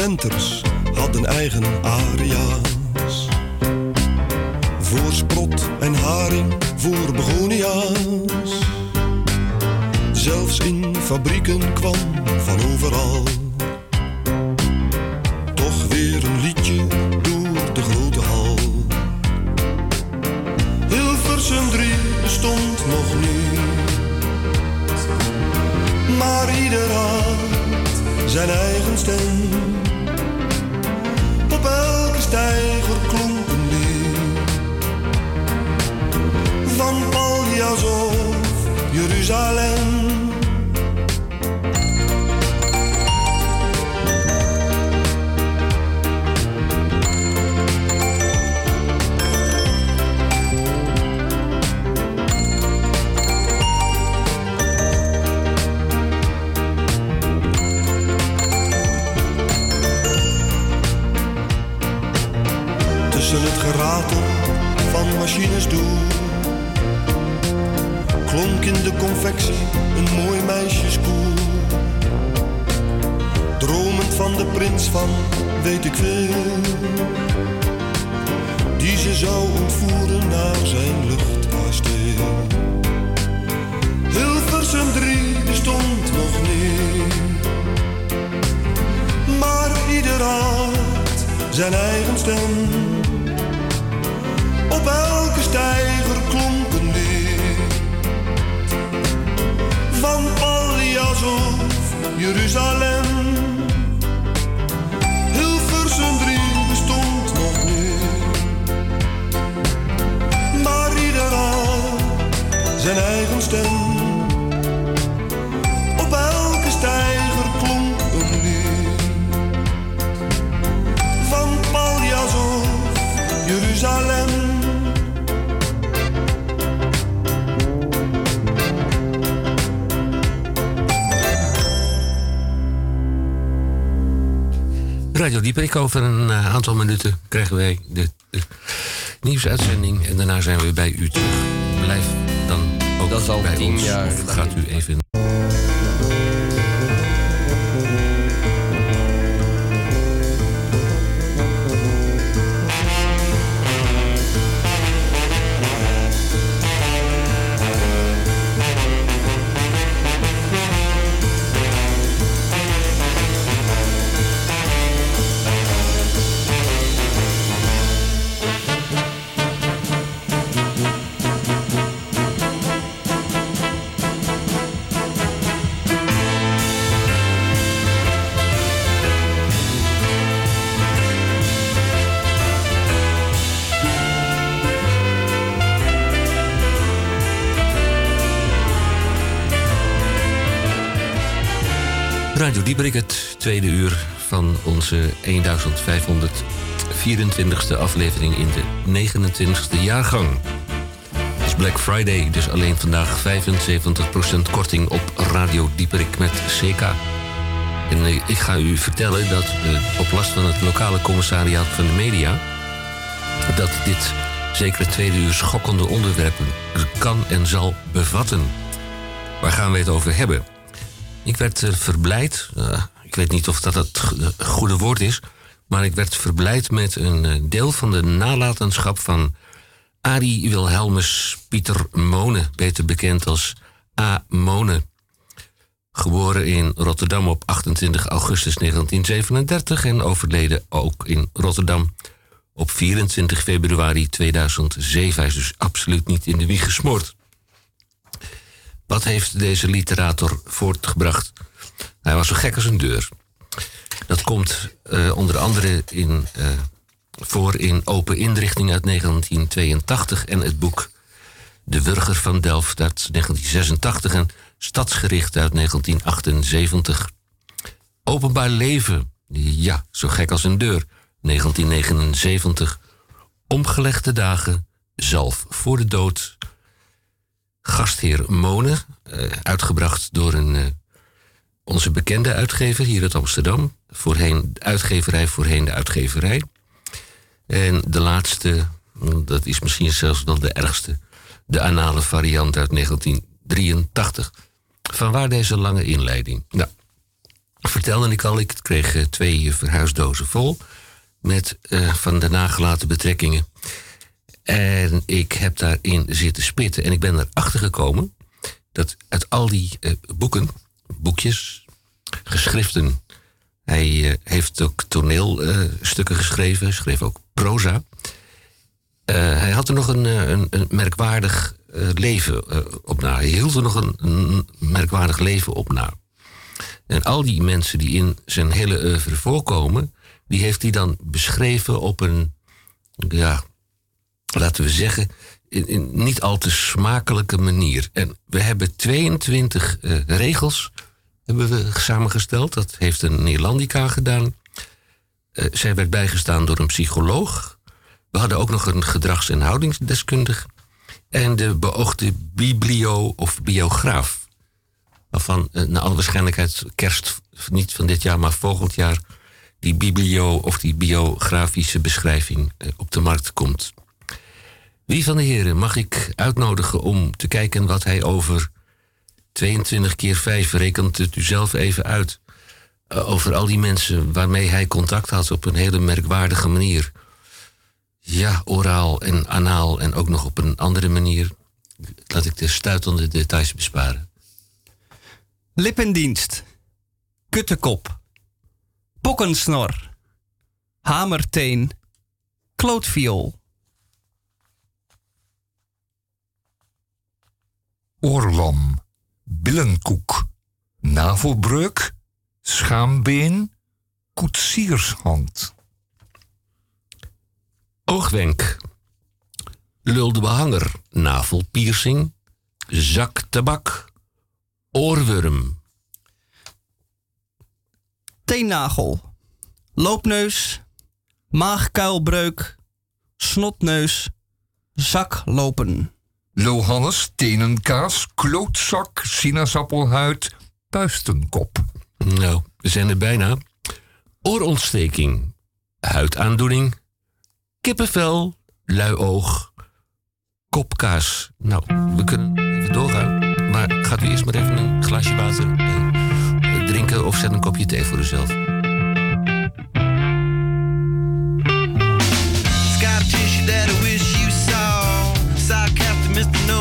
Alle venters hadden eigen aria's. Voor sprot en haring, voor begonia's. Zelfs in fabrieken kwam van overal. Dieperik, over een eh, aantal minuten krijgen wij de, de nieuwsuitzending. En daarna zijn we bij u terug. Blijf dan ook Dat is al bij tien ons. jaar Of gaat u even... onze 1524ste aflevering in de 29ste jaargang. Het is Black Friday, dus alleen vandaag 75% korting op Radio Dieperik met CK. En eh, ik ga u vertellen dat eh, op last van het lokale commissariaat van de media... dat dit zeker tweede uur schokkende onderwerpen kan en zal bevatten. Waar gaan we het over hebben? Ik werd eh, verblijd, ik weet niet of dat het eh, goede woord is, maar ik werd verblijd met een eh, deel van de nalatenschap van Arie Wilhelmus Pieter Mone, beter bekend als A. Mone. Geboren in Rotterdam op 28 augustus 1937 en overleden ook in Rotterdam op 24 februari 2007. Hij is dus absoluut niet in de wieg gesmoord. Wat heeft deze literator voortgebracht? Hij was zo gek als een deur. Dat komt eh, onder andere in, eh, voor in Open Inrichting uit 1982 en het boek De Wurger van Delft uit 1986 en Stadsgericht uit 1978. Openbaar Leven, ja, zo gek als een deur, 1979. Omgelegde dagen, Zalf voor de dood. Gastheer Mone, eh, uitgebracht door een, onze bekende uitgever hier uit Amsterdam. Voorheen de uitgeverij, voorheen de uitgeverij. En de laatste, dat is misschien zelfs wel de ergste, de anale variant uit 1983. Vanwaar deze lange inleiding? Nou, vertelde ik al, ik kreeg eh, twee verhuisdozen vol met eh, van de nagelaten betrekkingen. En ik heb daarin zitten spitten. En ik ben erachter gekomen dat uit al die eh, boeken, boekjes, geschriften. Hij eh, heeft ook toneelstukken geschreven, schreef ook proza. Eh, hij had er nog een, eh, een, een merkwaardig eh, leven eh, op na. Hij hield er nog een, merkwaardig leven op na. En al die mensen die in zijn hele oeuvre voorkomen, die heeft hij dan beschreven op een, ja, laten we zeggen, in, in niet al te smakelijke manier. En we hebben 22 eh, regels hebben we samengesteld. Dat heeft een Neerlandica gedaan. Eh, zij werd bijgestaan door een psycholoog. We hadden ook nog een gedrags- en houdingsdeskundige. En de beoogde biblio- of biograaf. Waarvan eh, naar alle waarschijnlijkheid kerst, niet van dit jaar, maar volgend jaar... die biblio- of die biografische beschrijving eh, op de markt komt. Wie van de heren mag ik uitnodigen om te kijken wat hij over 22 keer 5, rekent het u zelf even uit. eh, over al die mensen waarmee hij contact had op een hele merkwaardige manier. Ja, oraal en anaal en ook nog op een andere manier. Laat ik de stuitende details besparen. Lippendienst. Kuttekop. Pokkensnor. Hamerteen. Klootviool. Oorlam, billenkoek, navelbreuk, schaambeen, koetsiershand. Oogwenk. Lulde behanger. Navelpiercing. Zaktabak. Oorworm. Teennagel. Loopneus. Maagkuilbreuk. Snotneus. Zaklopen. Lohannes, tenenkaas, klootzak, sinaasappelhuid, puistenkop. Nou, we zijn er bijna. Oorontsteking. Huidaandoening. Kippenvel. Luioog. Kopkaas. Nou, we kunnen even doorgaan. Maar gaat u eerst maar even een glaasje water eh, drinken of zet een kopje thee voor uzelf. That Mr. No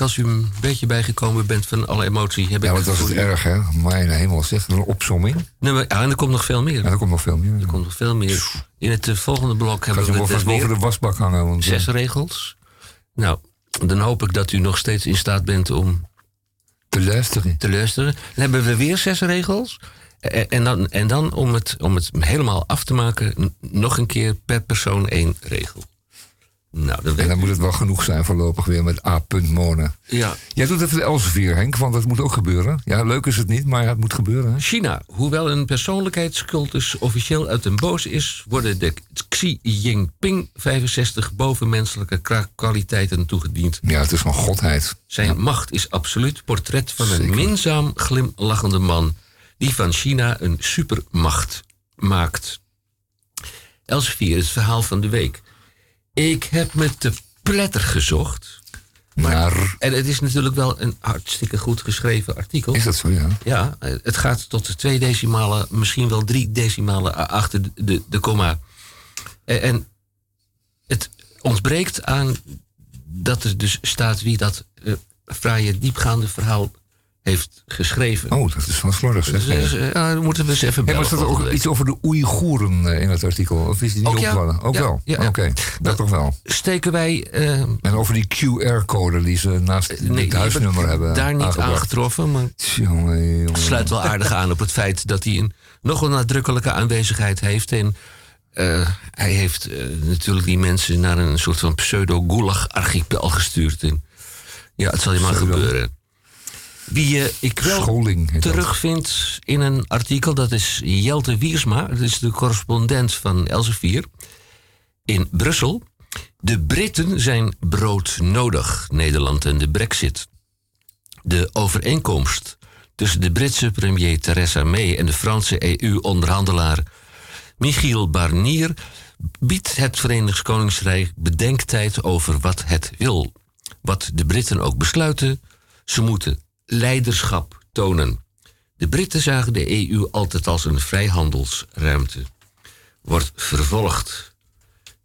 Als u een beetje bijgekomen bent van alle emotie, heb Ja, voor het u- erg, hè? Mijn hemel, zeg. Een opsomming. Nee, maar, ja, en er komt nog veel meer. Ja, er komt nog veel meer. Er komt nog veel meer. In het eh, volgende blok Gaat hebben we vast weer boven de wasbak hangen. Want, eh, zes regels. Nou, dan hoop ik dat u nog steeds in staat bent om te luisteren. te luisteren. Dan hebben we weer zes regels. En, dan, en dan om het, om het helemaal af te maken, nog een keer per persoon één regel. Nou, dan En dan moet het wel genoeg zijn voorlopig weer met A. Monen. Ja. Jij doet even de Elsevier, Henk, want dat moet ook gebeuren. Ja, leuk is het niet, maar het moet gebeuren. Hè? China. Hoewel een persoonlijkheidscultus officieel uit den boze is, worden de Xi Jinping 65 bovenmenselijke kwaliteiten toegediend. Ja, het is een godheid. Zijn macht is absoluut portret van een minzaam glimlachende man die van China een supermacht maakt. Elsevier, het verhaal van de week. Ik heb met de pletter gezocht. Maar En het is natuurlijk wel een hartstikke goed geschreven artikel. is dat zo, ja? Ja, het gaat tot de twee decimalen, misschien wel drie decimalen achter de, de, de komma. Eh, En het ontbreekt aan dat er dus staat wie dat eh fraaie, diepgaande verhaal heeft geschreven. Oh, dat is van slordig, zeg. Dus, eh, ja, dan moeten we eens even bellen. er ook volgende week. iets over de Oeigoeren eh, in het artikel? Of is die niet Ook ja. opgevallen? Ook Ja, wel? ja, ja. Oké, dat toch wel. Steken wij... eh, En over die QR-code die ze naast het huisnummer hebben daar niet aangebracht. aangetroffen, maar Jongen, sluit wel aardig aan op het feit dat hij een nogal nadrukkelijke aanwezigheid heeft. En eh, hij heeft eh, natuurlijk die mensen naar een soort van pseudo-gulag-archipel gestuurd. En ja, het zal je maar gebeuren. Wie eh, ik wel Scholing terugvind in een artikel, dat is Jelte Wiersma. Dat is de correspondent van Elsevier in Brussel. De Britten zijn broodnodig, Nederland en de brexit. De overeenkomst tussen de Britse premier Theresa May en de Franse EU-onderhandelaar Michiel Barnier biedt het Verenigd Koninkrijk bedenktijd over wat het wil. Wat de Britten ook besluiten, ze moeten leiderschap tonen. De Britten zagen de EU altijd als een vrijhandelsruimte. Wordt vervolgd.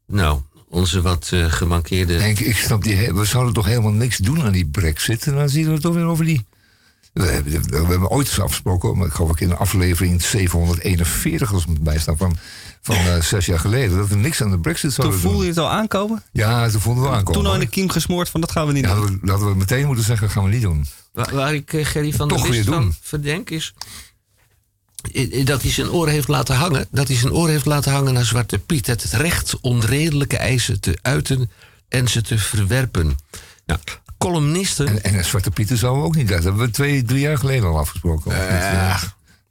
Nou, onze wat eh, gemankeerde. Henk, ik snap die, we zouden toch helemaal niks doen aan die brexit. En dan zien we het toch weer over die... We hebben, we hebben ooit afgesproken, maar ik geloof ik in de aflevering 741, als het bijstaan, van, van eh, zes jaar geleden, dat we niks aan de brexit Toen zouden voelde doen. je het al aankomen? Ja, toen vonden we aankomen. Toen al in de kiem gesmoord van dat gaan we niet Ja, doen. hadden we, hadden we meteen moeten zeggen, gaan we niet doen. Waar, waar ik eh, Gerry van Toch der List van verdenk is... dat hij zijn oren heeft laten hangen. Dat hij zijn oren heeft laten hangen naar Zwarte Piet. Het recht onredelijke eisen te uiten en ze te verwerpen. Nou, columnisten... En, en Zwarte Pieten zouden we ook niet Dat hebben we twee, drie jaar geleden al afgesproken. Eh,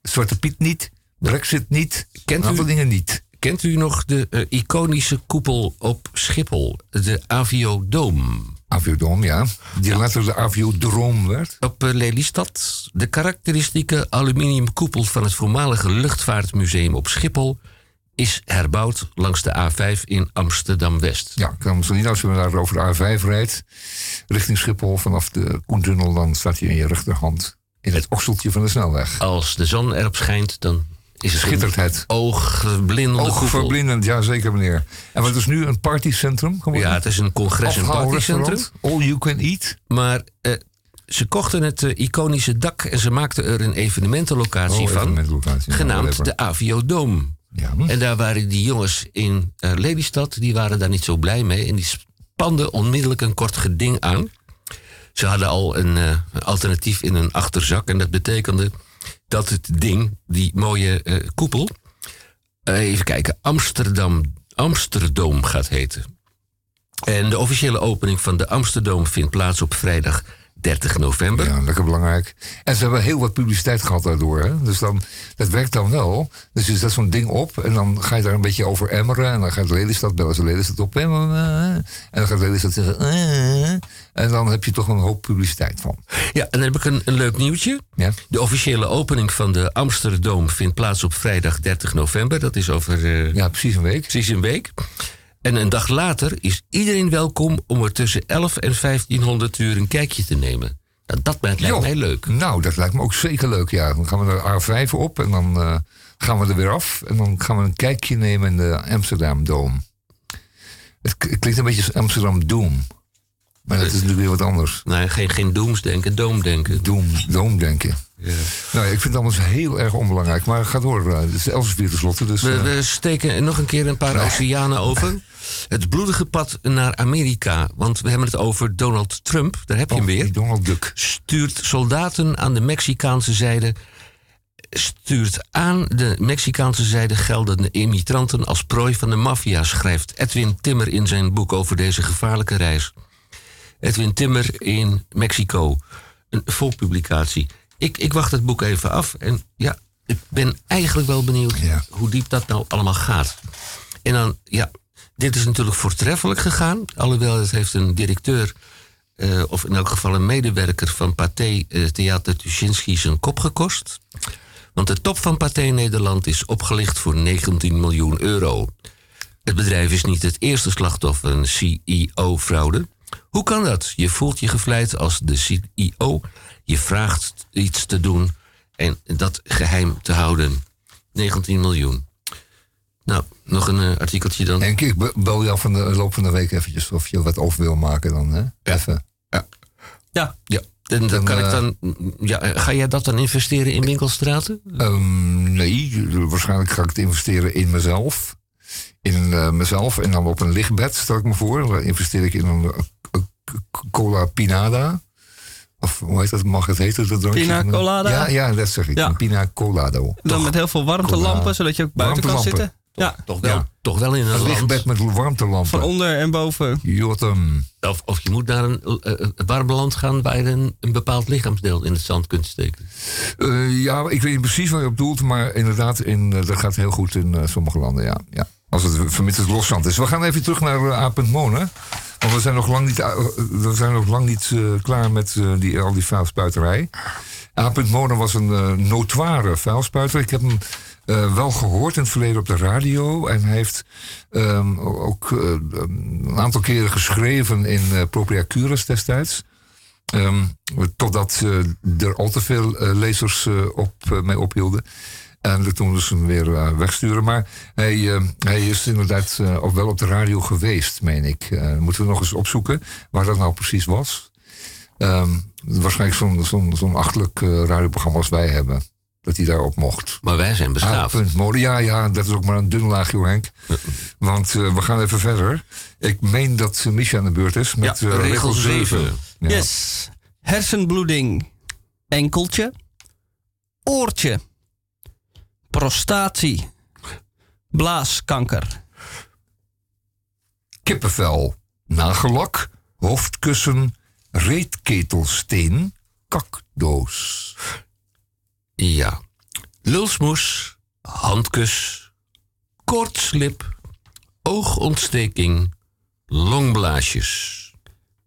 Zwarte Piet niet, brexit niet, Kent een aantal u- dingen niet. Kent u nog de eh, iconische koepel op Schiphol? De Aviodome. Aviodroom, ja. Die later de Aviodroom werd. Op eh, Lelystad. De karakteristieke aluminiumkoepel van het voormalige luchtvaartmuseum op Schiphol is herbouwd langs de A5 in Amsterdam-West. Ja, ik kan zo niet als je daar over de A5 rijdt, richting Schiphol vanaf de Koentunnel, dan staat hij in je rechterhand in het okseltje van de snelweg. Als de zon erop schijnt, dan is het koepel. Oogverblindend, ja zeker meneer. En wat is nu een partycentrum geworden? Ja, het is een congres- en partycentrum. All you can eat. Maar eh, ze kochten het eh, iconische dak en ze maakten er een evenementenlocatie Oh, van. evenementenlocatie, Genaamd de Aviodome. Ja. En daar waren die jongens in eh, Lelystad, die waren daar niet zo blij mee. En die spanden onmiddellijk een kort geding aan. Ze hadden al een, een alternatief in hun achterzak. En dat betekende dat het ding, die mooie eh, koepel... eh, even kijken, Amsterdam, Amsterdam gaat heten. En de officiële opening van de Amsterdam vindt plaats op vrijdag 30 november. Ja, lekker belangrijk. En ze hebben heel wat publiciteit gehad daardoor. Hè? Dus dan, dat werkt dan wel. Dus je zet zo'n ding op en dan ga je daar een beetje over emmeren. En dan gaat Lelystad bellen ze Lelystad op. En dan gaat Lelystad zeggen... "Eh." En dan heb je toch een hoop publiciteit van. Ja, en dan heb ik een, een leuk nieuwtje. Ja. De officiële opening van de Amsterdam vindt plaats op vrijdag 30 november. Dat is over eh, Ja, precies een week. precies een week. En een dag later is iedereen welkom om er tussen 11 en 1500 uur een kijkje te nemen. Nou, dat lijkt Jo. mij leuk. Nou, dat lijkt me ook zeker leuk, ja. Dan gaan we naar A5 op en dan eh, gaan we er weer af. En dan gaan we een kijkje nemen in de Amsterdam Dome. Het klinkt een beetje als Amsterdam Doom. Maar dat is natuurlijk weer wat anders. Nee, geen, geen doomsdenken, doomdenken. Doom, doomdenken. Ja. Nou, ik vind het allemaal heel erg onbelangrijk. Maar ga door. eh, Het is Elsevier tenslotte. Dus, We, eh, we steken nog een keer een paar oceanen over. Het bloedige pad naar Amerika. Want we hebben het over Donald Trump. Daar heb je hem oh, weer. Donald Duck. Stuurt soldaten aan de Mexicaanse zijde. Stuurt aan de Mexicaanse zijde geldende immigranten als prooi van de maffia, schrijft Edwin Timmer in zijn boek over deze gevaarlijke reis. Edwin Timmer in Mexico. Een volpublicatie. Ik, ik wacht het boek even af. En ja, ik ben eigenlijk wel benieuwd Ja. hoe diep dat nou allemaal gaat. En dan, ja, dit is natuurlijk voortreffelijk gegaan. Alhoewel het heeft een directeur, eh, of in elk geval een medewerker van Pathé eh, Theater Tuschinski zijn kop gekost. Want de top van Pathé Nederland is opgelicht voor 19 miljoen euro. Het bedrijf is niet het eerste slachtoffer van CEO-fraude. Hoe kan dat? Je voelt je gevleid als de CEO. Je vraagt iets te doen en dat geheim te houden. 19 miljoen. Nou, nog een eh, artikeltje dan. Henk, ik be- bel jou van de loop van de week eventjes of je wat over wil maken dan. Hè? Even. Ja, Ja, en dan, Dan, kan ik eh, dan. Ja, ga jij dat dan investeren in winkelstraten? Ehm, nee, waarschijnlijk ga ik het investeren in mezelf. In eh, mezelf en dan op een lichtbed, stel ik me voor. Dan investeer ik in een, een cola pinada. Of hoe heet dat? Mag het heten? Dat drankje? Pina colada? Ja, ja, dat zeg ik. Ja. Pina colado. dan met heel veel warmtelampen, Cola. zodat je ook buiten kan zitten. Ja, Toch wel, Ja. toch wel in een lichtbed met warmtelampen. van onder en boven. Jotem. Of, of je moet naar een, eh, een warm land gaan waar je een, een bepaald lichaamsdeel in het zand kunt steken. Eh, ja, ik weet niet precies waar je op doelt, maar inderdaad, in, eh, dat gaat heel goed in eh, sommige landen, ja. ja. Als het vermits het loszand is. We gaan even terug naar uh. Monen. Want we zijn nog lang niet, uh, we zijn nog lang niet eh, klaar met eh, die, al die vuilspuiterij. A.Monen Monen was een eh, notoire vuilspuiter. Ik heb hem eh, wel gehoord in het verleden op de radio. En hij heeft ehm, ook eh, een aantal keren geschreven in eh Propria Curas destijds. Ehm, totdat eh, er al te veel eh, lezers eh, op, eh, mee ophielden. En dat toen ze hem weer eh, wegsturen. Maar hij, eh, hij is inderdaad eh, ook wel op de radio geweest, meen ik. Eh, moeten we nog eens opzoeken waar dat nou precies was. Ehm, waarschijnlijk zo'n zo'n zo'n achtelijk eh, radioprogramma als wij hebben. Dat hij daarop mocht. Maar wij zijn beschaafd. Ah, punt, molen. Ja, ja, dat is ook maar een dun laagje, Henk. Want we gaan even verder. Ik meen dat Misha aan de beurt is met Ja, regel zeven. Ja. Yes. Hersenbloeding. Enkeltje. Oortje. Prostatie. Blaaskanker. Kippenvel, nagellak, hoofdkussen, reetketelsteen, kakdoos. Ja. Lulsmoes, handkus, koortslip, oogontsteking, longblaasjes.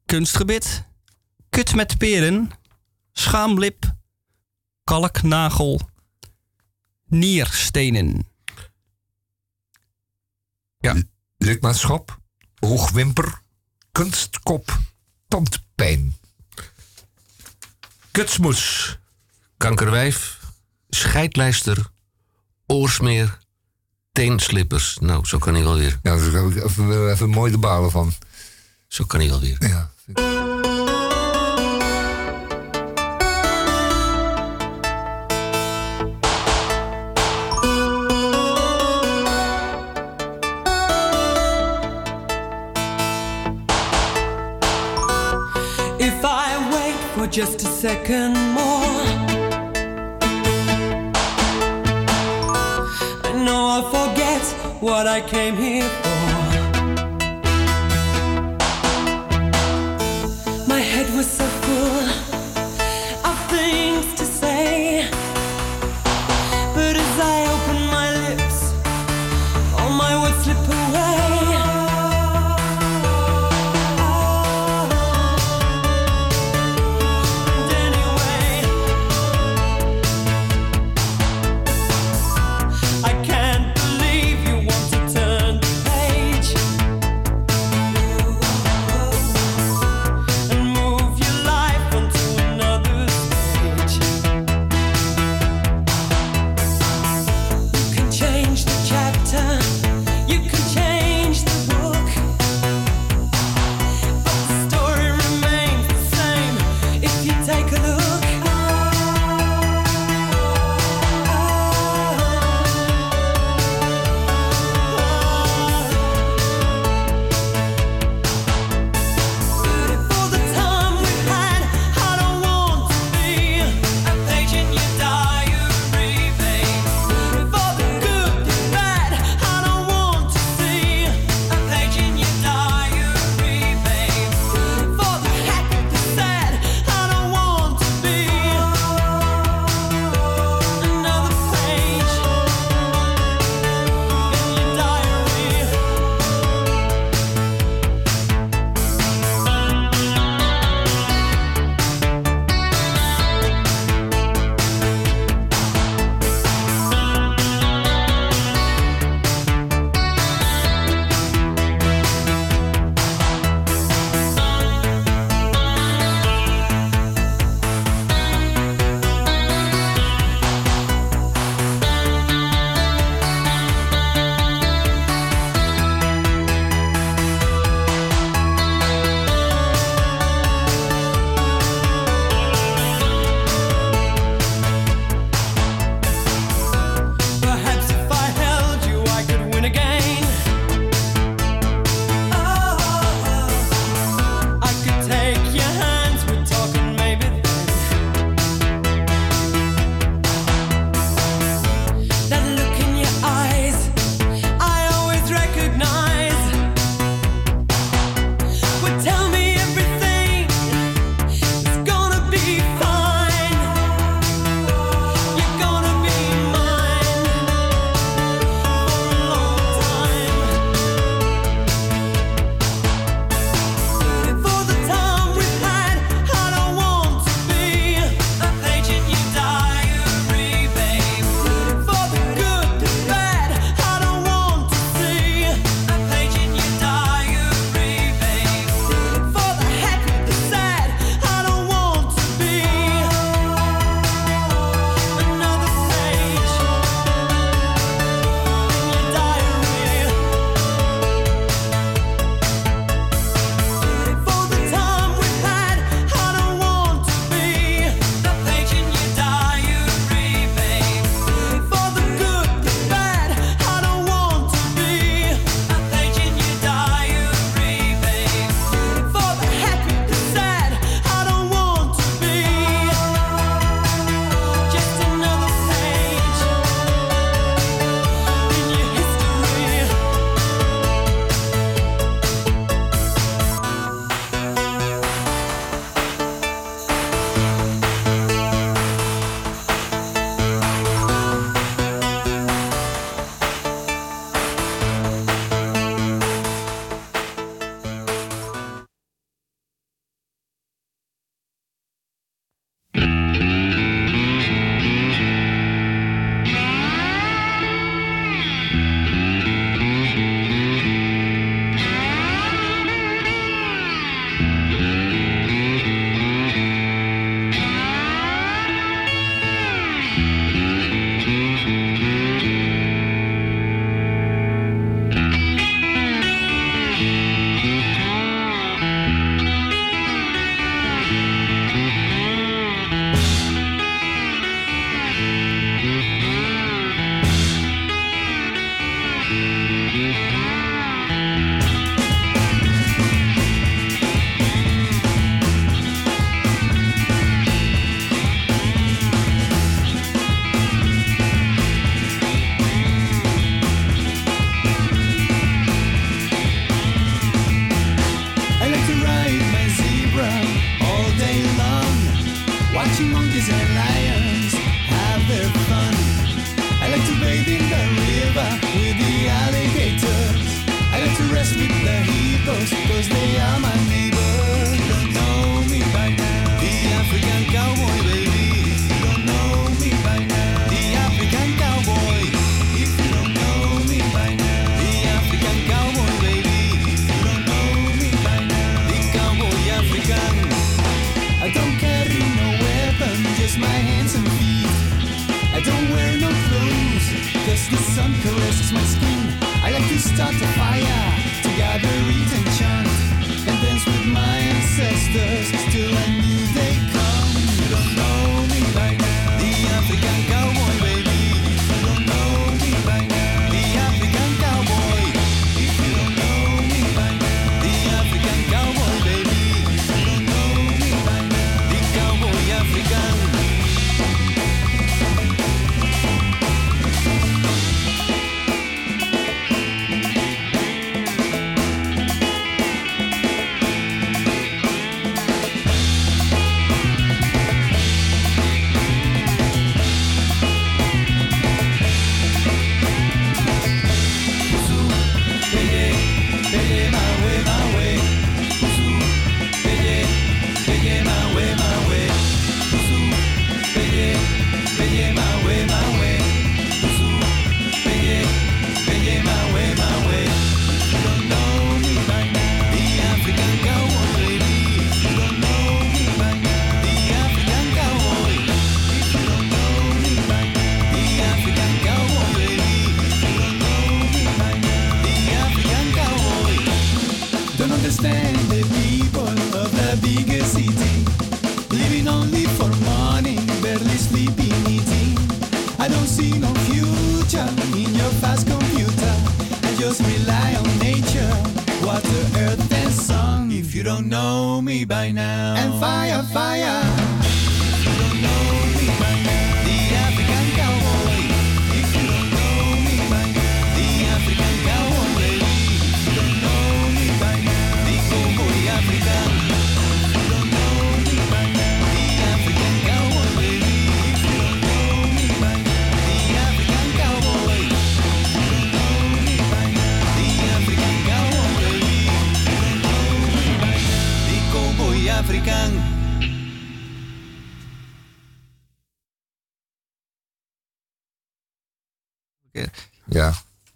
Kunstgebit. Kut met peren. Schaamlip. Kalknagel. Nierstenen. Lidmaatschap, oogwimper, kunstkop, tandpijn. Kutsmoes, kankerwijf, scheidlijster, oorsmeer, teenslippers. Nou, zo kan hij wel weer. Ja, daar heb ik even, even mooi de balen van. Zo kan hij wel weer. Ja. Just a second more, I know I'll forget what I came here for. My head was so water, earth, and sun. If you don't know me by now, and fire, fire.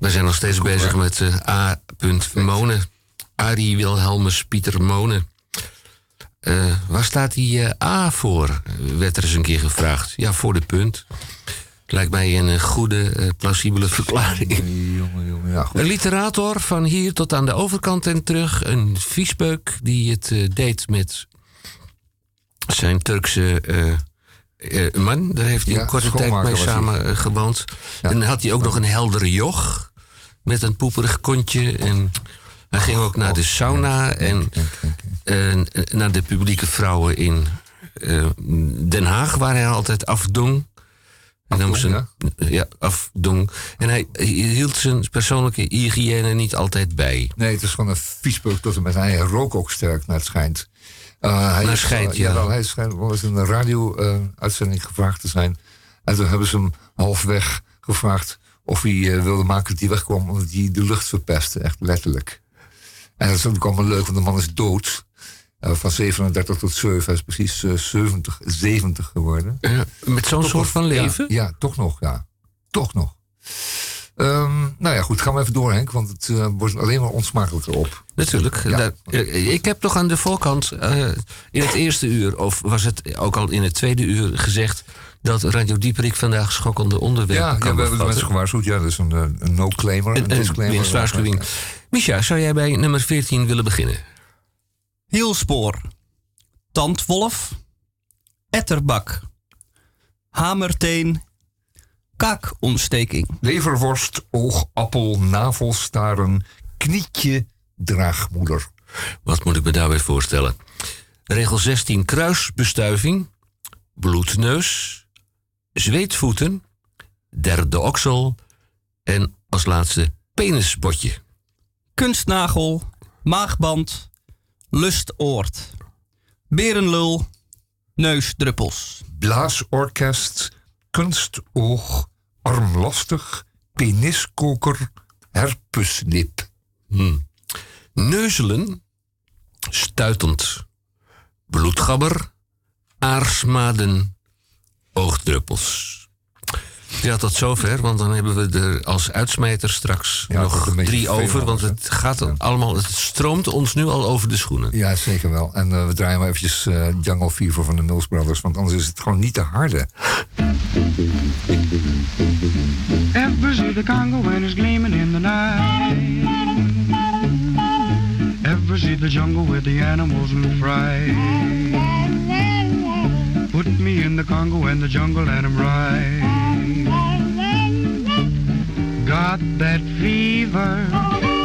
We zijn nog steeds bezig met eh, A. Monen. Arie Wilhelmus Pieter Monen. Eh, waar staat die eh, A voor? Werd er eens een keer gevraagd. Ja, voor de punt. Lijkt mij een goede, plausibele verklaring. Jongen, jongen, ja, goed. Een literator van hier tot aan de overkant en terug. Een viespeuk die het deed met zijn Turkse man. Daar heeft hij Ja, een korte tijd mee samen gewoond. En dan had hij ook nog een heldere joch met een poeperig kontje. En hij ging ook naar de sauna en eh, naar de publieke vrouwen in eh, Den Haag, waar hij altijd afdong. En dan zijn, ja? afdong. En hij hield zijn persoonlijke hygiëne niet altijd bij. Nee, het is gewoon een viespeuk tot en met. Hij rookt ook sterk, naar het schijnt. Eh, hij Naar is, schijnt, eh, ja. hij schijnt wel eens in een radio-uitzending gevraagd te zijn. En toen hebben ze hem halfweg gevraagd of hij eh, wilde maken dat hij wegkwam omdat hij de lucht verpestte, echt letterlijk. En dat is natuurlijk allemaal leuk, want de man is dood. Eh, van 37 tot 7, hij is precies eh, 70, 70 geworden. Met zo'n soort nog- van leven? Ja, ja, toch nog, ja. Toch nog. Ehm, nou ja, goed, gaan we even door, Henk, want het wordt alleen maar onsmakelijker op. Natuurlijk. Ja. Daar- ik heb toch aan de voorkant in het eerste uur, of was het ook al in het tweede uur, gezegd dat Radio Dieperik vandaag schokkende onderwerpen Ja, ja, kan we hebben de mensen gewaarschuwd. Ja, dat is een, eh, een no-claimer. Een, Een, een disclaimer. winstwaarschuwing. Micha, zou jij bij nummer 14 willen beginnen? Hielspoor. Tandwolf. Etterbak. Hamerteen. Kaakontsteking. Leverworst, oogappel, navelstaren, knietje, draagmoeder. Wat moet ik me daarbij voorstellen? Regel 16, kruisbestuiving, bloedneus, zweetvoeten, derde oksel en als laatste penisbotje. Kunstnagel. Maagband. Lustoord. Berenlul. neusdruppels. blaasorkest, kunstoog, armlastig, peniskoker, herpeslip. Neuzelen, stuitend. Bloedgabber, aarsmaden, oogdruppels. Ja, tot zover, want dan hebben we er als uitsmijter straks Ja, nog drie over. Want het gaat allemaal, het stroomt ons nu al over de schoenen. Ja, zeker wel. En eh, we draaien maar eventjes eh, Jungle Fever van de Mills Brothers, want anders is het gewoon niet te harde. Ever see the Congo when it's gleaming in the night? Ever see the jungle with the animals in fright? The Congo and the jungle and I'm right. Got that fever,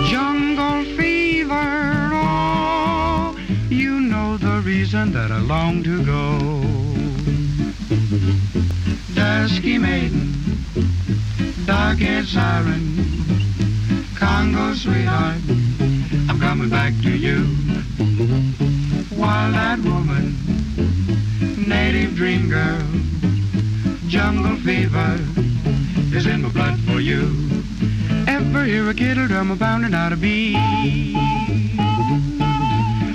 jungle fever. Oh, you know the reason that I long to go. Dusky maiden, dark-haired siren, Congo sweetheart, I'm coming back to you. Wild-eyed woman, native dream girl, jungle fever is in my blood for you. Ever hear a kettle drum a pounding out a beat?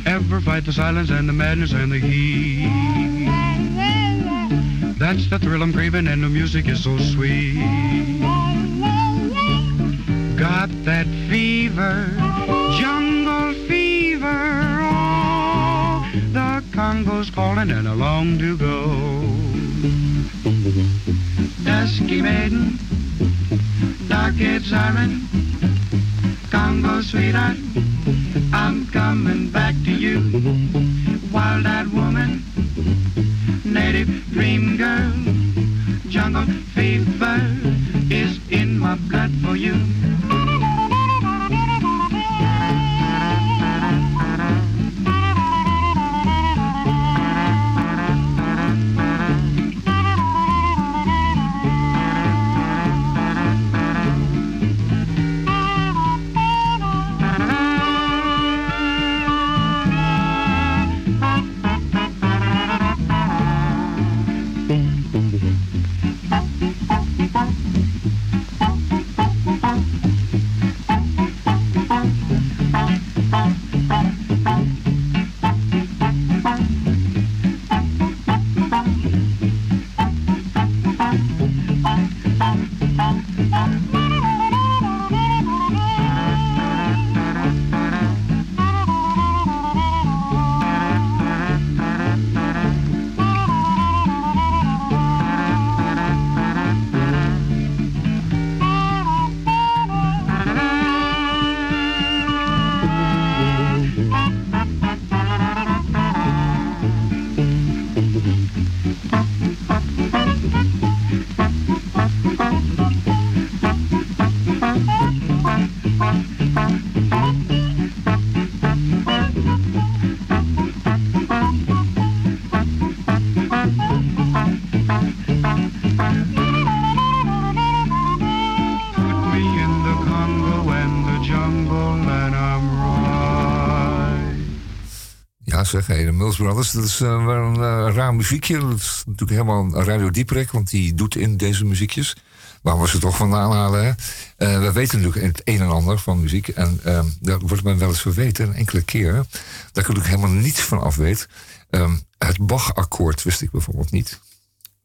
Ever fight the silence and the madness and the heat? That's the thrill I'm craving and the music is so sweet. Got that fever, the Congo's calling and I long to go. Dusky maiden, dark-haired siren, Congo sweetheart, I'm coming back to you. Wild-eyed woman, native dream girl, jungle zeg, de Mills Brothers, dat is eh, wel een eh, raar muziekje. Dat is natuurlijk helemaal een Radio Dieprek, want die doet in deze muziekjes. Waar we ze toch vandaan halen, hè? Eh, we weten natuurlijk het een en ander van muziek. En eh, daar wordt me wel eens verweten, een enkele keer, dat ik er helemaal niets van af weet. Ehm, het Bach-akkoord wist ik bijvoorbeeld niet.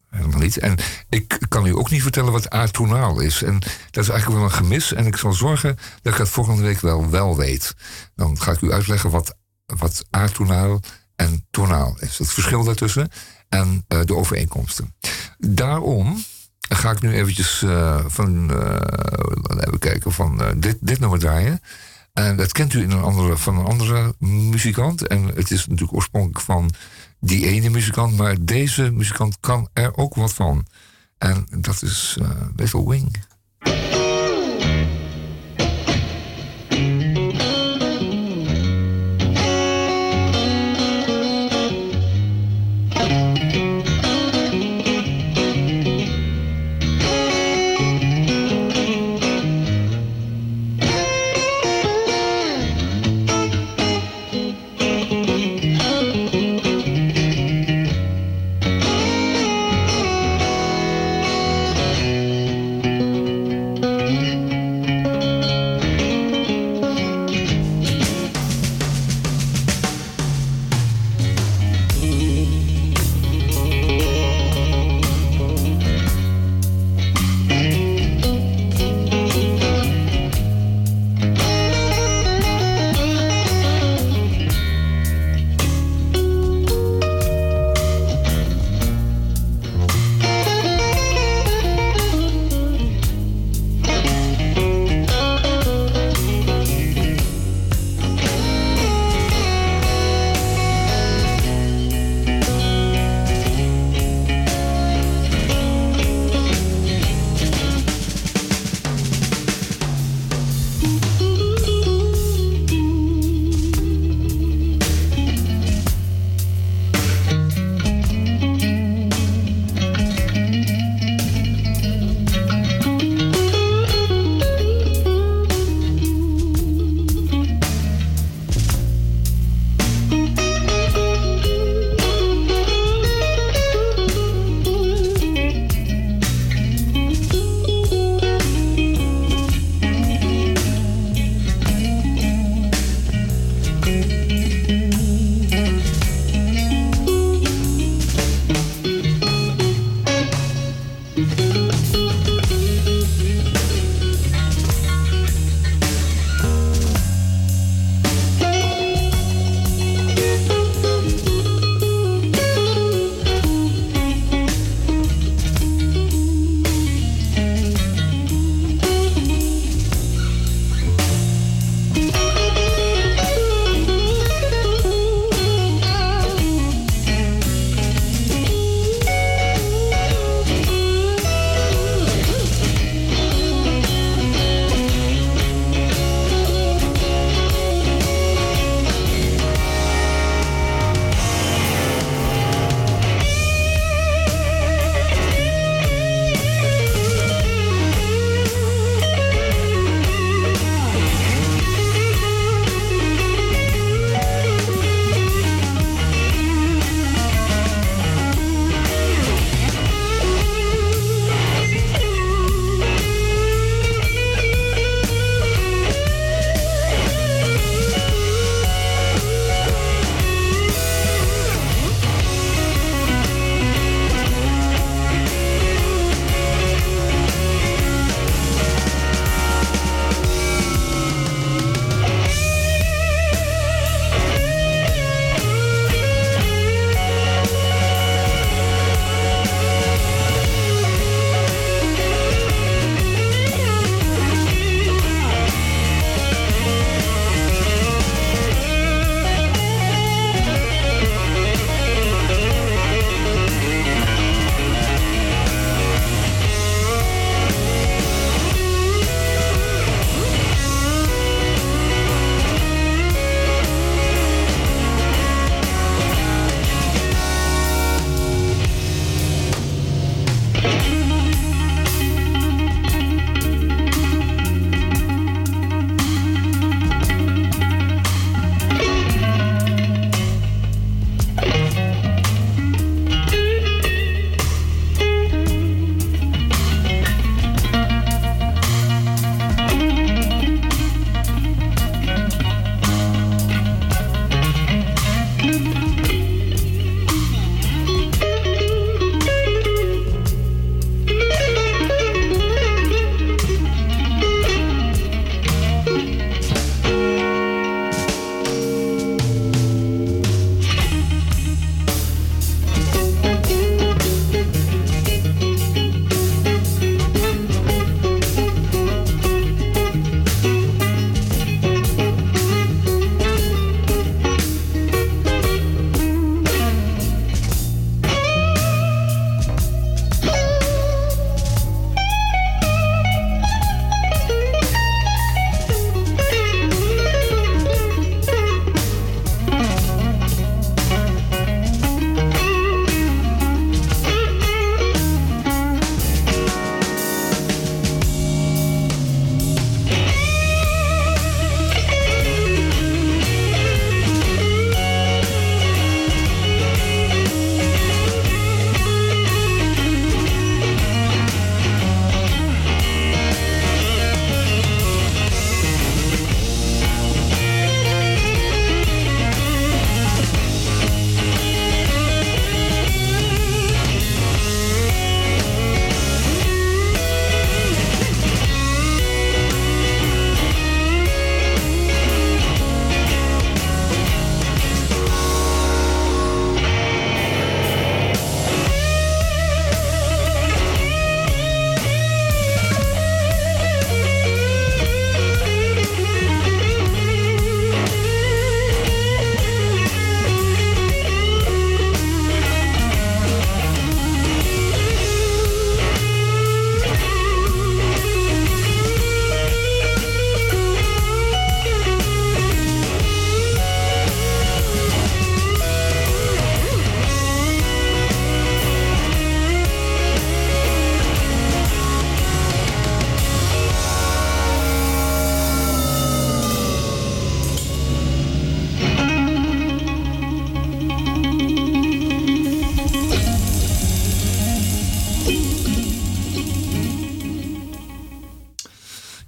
Helemaal niet. En ik kan u ook niet vertellen wat atonaaal is. En dat is eigenlijk wel een gemis. En ik zal zorgen dat ik het volgende week wel wel weet. Dan ga ik u uitleggen wat, wat atonaal en tonaal is. Het verschil daartussen en eh, de overeenkomsten. Daarom ga ik nu eventjes eh, van, eh, even kijken, van dit, dit nummer draaien. En dat kent u in een andere, van een andere muzikant. En het is natuurlijk oorspronkelijk van die ene muzikant. Maar deze muzikant kan er ook wat van. En dat is Little Wing.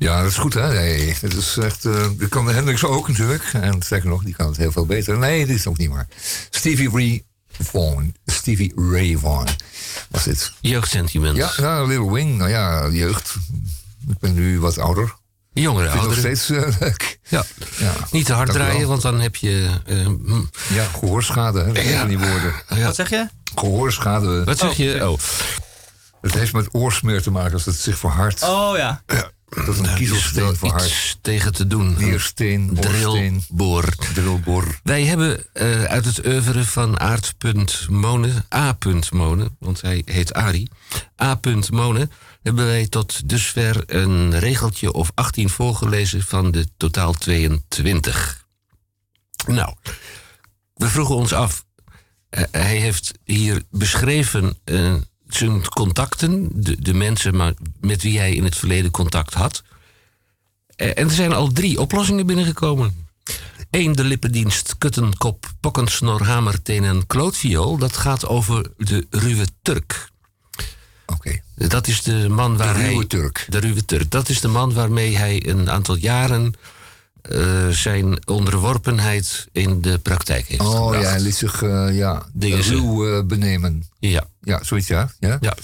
Ja, dat is goed, hè? Nee, dat is echt... eh dat kan de Hendrix ook natuurlijk. En sterker nog, die kan het heel veel beter. Nee, dit is ook niet waar. Stevie Ray Vaughan. Stevie Ray Vaughan was dit. Jeugdsentiment. Ja, ja, Little Wing. Nou ja, jeugd. Ik ben nu wat ouder. Jongere ik nog steeds eh, leuk. Ja. Ja. Niet te hard Dank draaien, want dan heb je... eh, hm. Ja, gehoorschade, hè? Dat Ja. die woorden. Ja. Wat zeg je? Gehoorschade. Wat zeg je? Oh, Het heeft met oorsmeer te maken als het zich verhardt. Oh ja. Dat is een is kiezelsteen verhardt. iets tegen te doen. Weersteen, oorsteen, Drillboor. drillbor. Wij hebben eh, uit het oeuvre van Aard.Monen, A. Monen, want hij heet Ari, A. Monen, hebben wij tot dusver een regeltje of 18 voorgelezen van de totaal 22. Nou, we vroegen ons af, eh, hij heeft hier beschreven eh, zijn contacten, de, de mensen maar met wie hij in het verleden contact had. Eh, en er zijn al drie oplossingen binnengekomen. Eén, de lippendienst, kuttenkop, pokkensnor, hamerteen en klootviool. Dat gaat over de ruwe Turk. Oké. Dat is de man waar hij... ruwe Turk. De ruwe Turk. Dat is de man waarmee hij een aantal jaren eh, zijn onderworpenheid in de praktijk heeft Oh gebracht. ja, hij liet zich uh, ja, ruw uh, benemen. Ja. Ja, zoiets ja. ja. ja.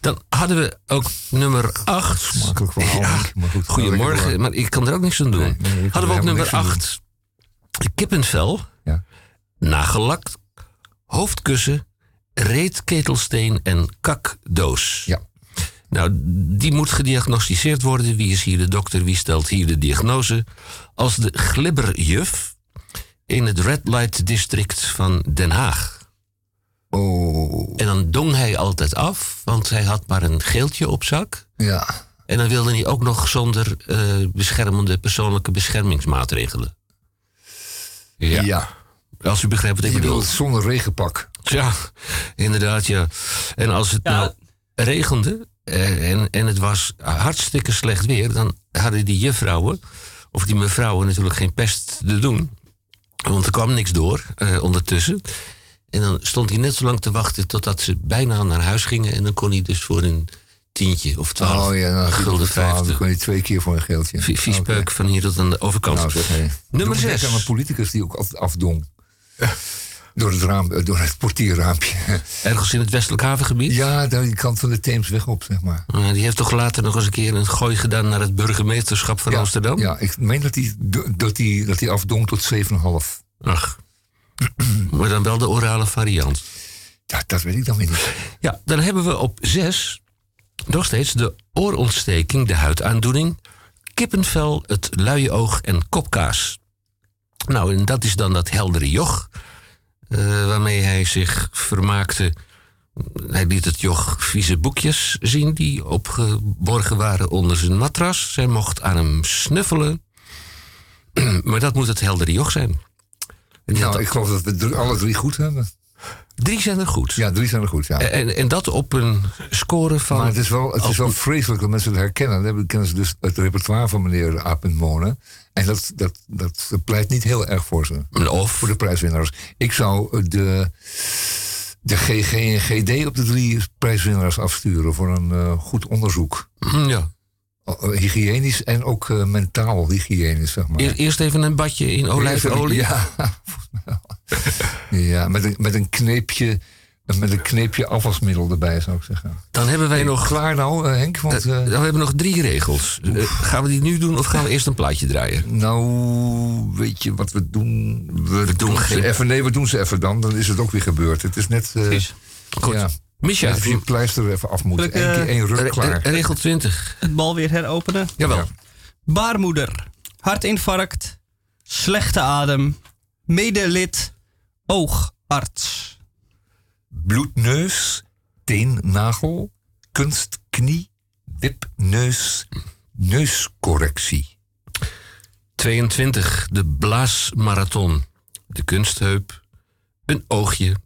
Dan hadden we ook nummer 8. Smakelijk. Ja. Maar goed, Goedemorgen, maar ik kan er ook niks aan doen. Nee, nee, hadden we ook nummer helemaal niks aan 8. Kippenvel, Ja. nagellakt, hoofdkussen, reetketelsteen en kakdoos. Ja. Nou, die moet gediagnosticeerd worden. Wie is hier de dokter? Wie stelt hier de diagnose? Als de glibberjuf in het Red Light District van Den Haag. Oh. En dan dong hij altijd af, want hij had maar een geeltje op zak. Ja. En dan wilde hij ook nog zonder eh, beschermende persoonlijke beschermingsmaatregelen. Ja. ja. Als u begrijpt wat ik Je bedoel. zonder regenpak. Ja, inderdaad, ja. En als het Ja. nou regende eh, en, en het was hartstikke slecht weer, dan hadden die juffrouwen, of die mevrouwen natuurlijk geen pest te doen. Want er kwam niks door eh, ondertussen. En dan stond hij net zo lang te wachten totdat ze bijna naar huis gingen. En dan kon hij dus voor een tientje of twaalf Oh ja, nou, gulden Dan vijftig. kon je twee keer voor een. Vi- Viespeuk Oké. van hier tot aan de overkant. Nou. Nummer zes. aan een politicus die ook altijd afdong. <laughs> Door het, raam, eh, door het portierraampje. <laughs> Ergens in het westelijk havengebied. Ja, daar die kant van de Theems weg op, zeg maar. Uh, die heeft toch later nog eens een keer een gooi gedaan naar het burgemeesterschap van ja, Amsterdam? Ja, ik meen dat hij dat die, dat die afdong tot 7,5. Ach. <clears throat> maar dan wel de orale variant. Ja, dat weet ik dan weer niet. Ja, dan hebben we op zes nog steeds de oorontsteking, de huidaandoening, kippenvel, het luie oog en kopkaas. Nou, en dat is dan dat heldere joch, eh, waarmee hij zich vermaakte. Hij liet het joch vieze boekjes zien die opgeborgen waren onder zijn matras. Zij mocht aan hem snuffelen. <clears throat> maar dat moet het heldere joch zijn. Nou, ik geloof dat we alle drie goed hebben. Drie zijn er goed. Ja, drie zijn er goed, ja. En, en dat op een score van. Maar het is wel, het is wel vreselijk dat mensen het herkennen. Dan kennen ze dus het repertoire van meneer A. Monen. En dat, dat, dat pleit niet heel erg voor ze. Of Voor de prijswinnaars. Ik zou de, de GG en GD op de drie prijswinnaars afsturen voor een eh, goed onderzoek. Hm, ja. Uh, hygiënisch en ook uh, mentaal hygiënisch, zeg maar. Eer- Eerst even een badje in olijfolie. Ja. <laughs> <laughs> ja met, een, met een kneepje. Met een kneepje afwasmiddel erbij, zou ik zeggen. Dan hebben wij nog. Klaar nou, uh, Henk? Want, uh, we hebben nog drie regels. Uh, gaan we die nu doen of gaan we eerst een plaatje draaien? Nou, weet je wat we doen? We, We doen ze geen- even. Nee, we doen ze even dan. Dan is het ook weer gebeurd. Het is net. Uh, Precies. Goed. Ja, Misha, je pleister even af moet. Wil ik, Eén keer eh, één ruk klaar. re- regel 20. Het bal weer heropenen. Jawel. Ja. Baarmoeder. Hartinfarct. Slechte adem. Medelid. Oogarts. Bloedneus, teennagel, kunstknie, wipneus, neuscorrectie. 22. De blaasmarathon. De kunstheup. Een oogje.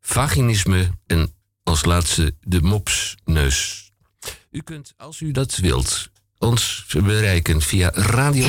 Vaginisme. En als laatste de mopsneus. U kunt, als u dat wilt, ons bereiken via radio.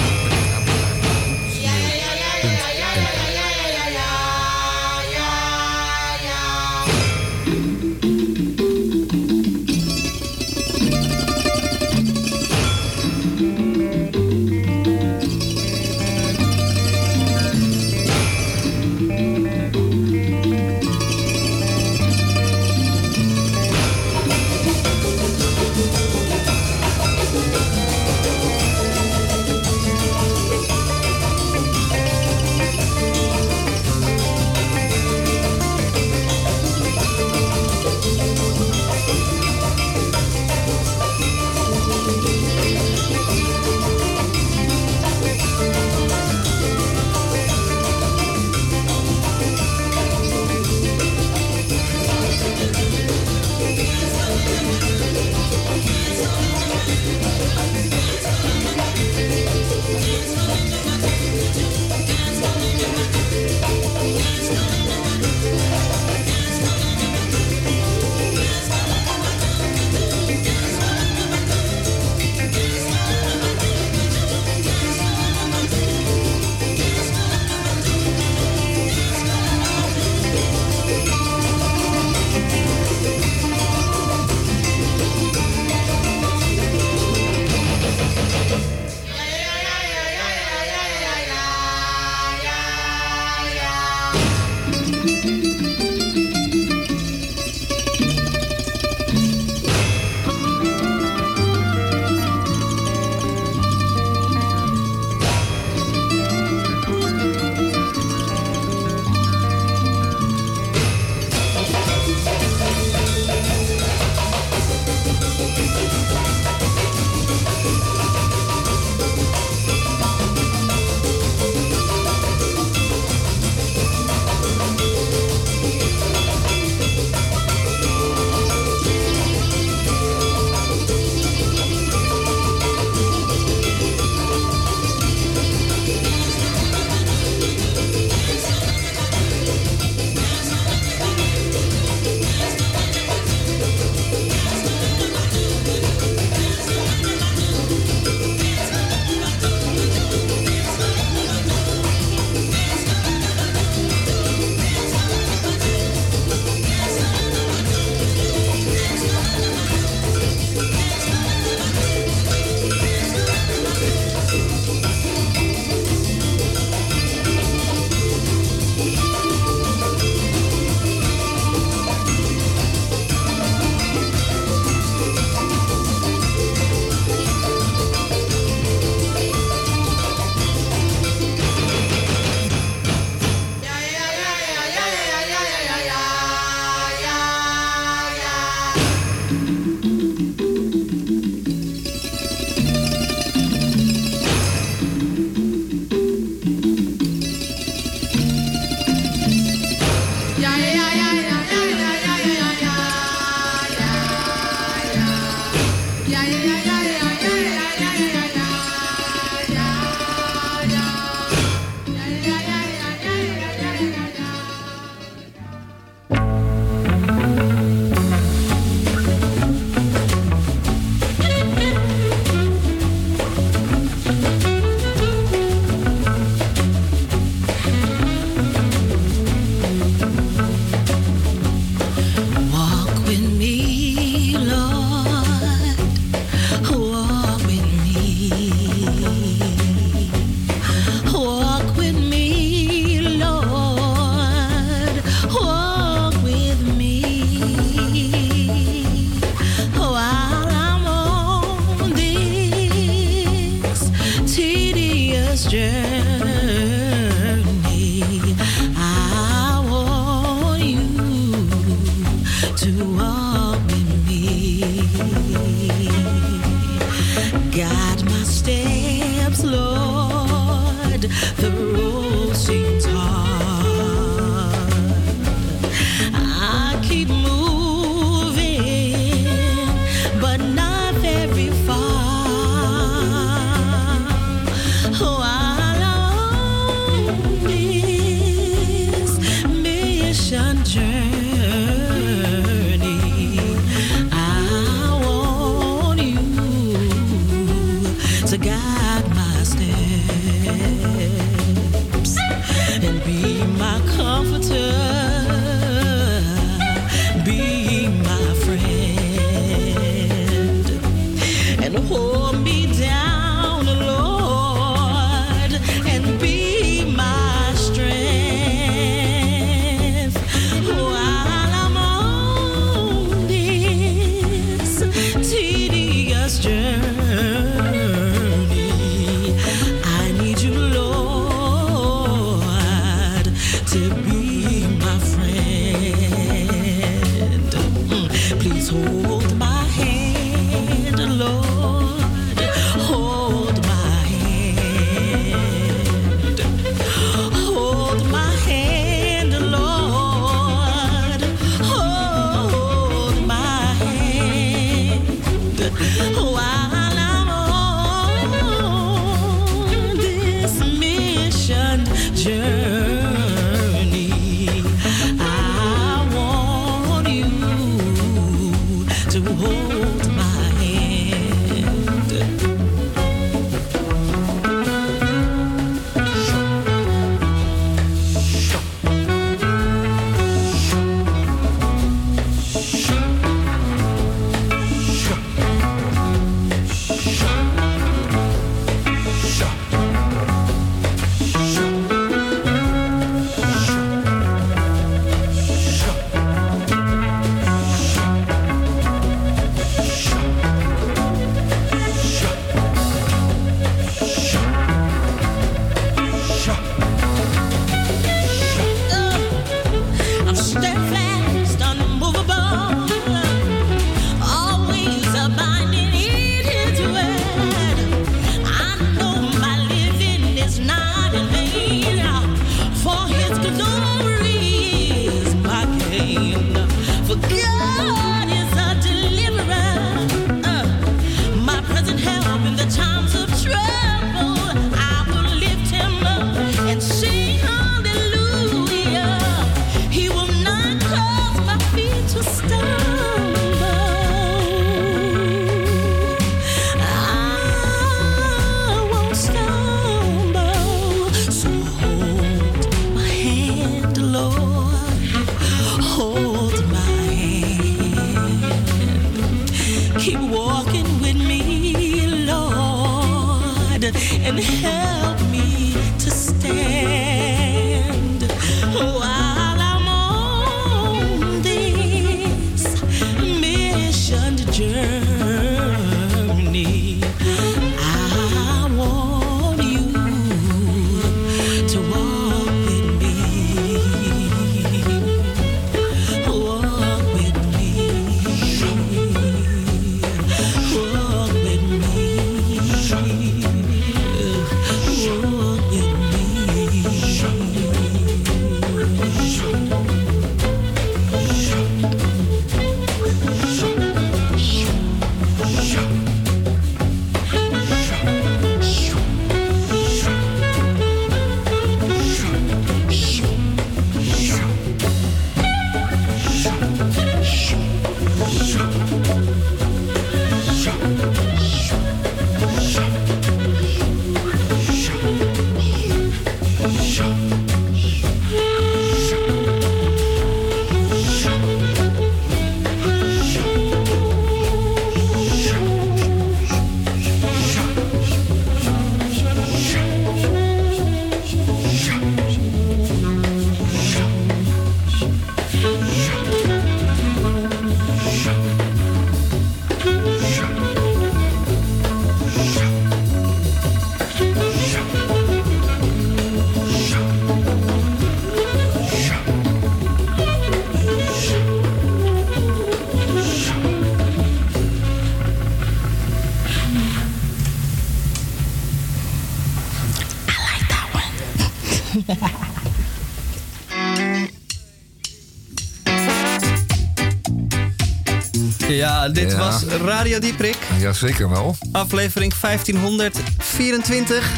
Ja, dit Ja. was Radio Dieprik. Ja, zeker wel. Aflevering 1524.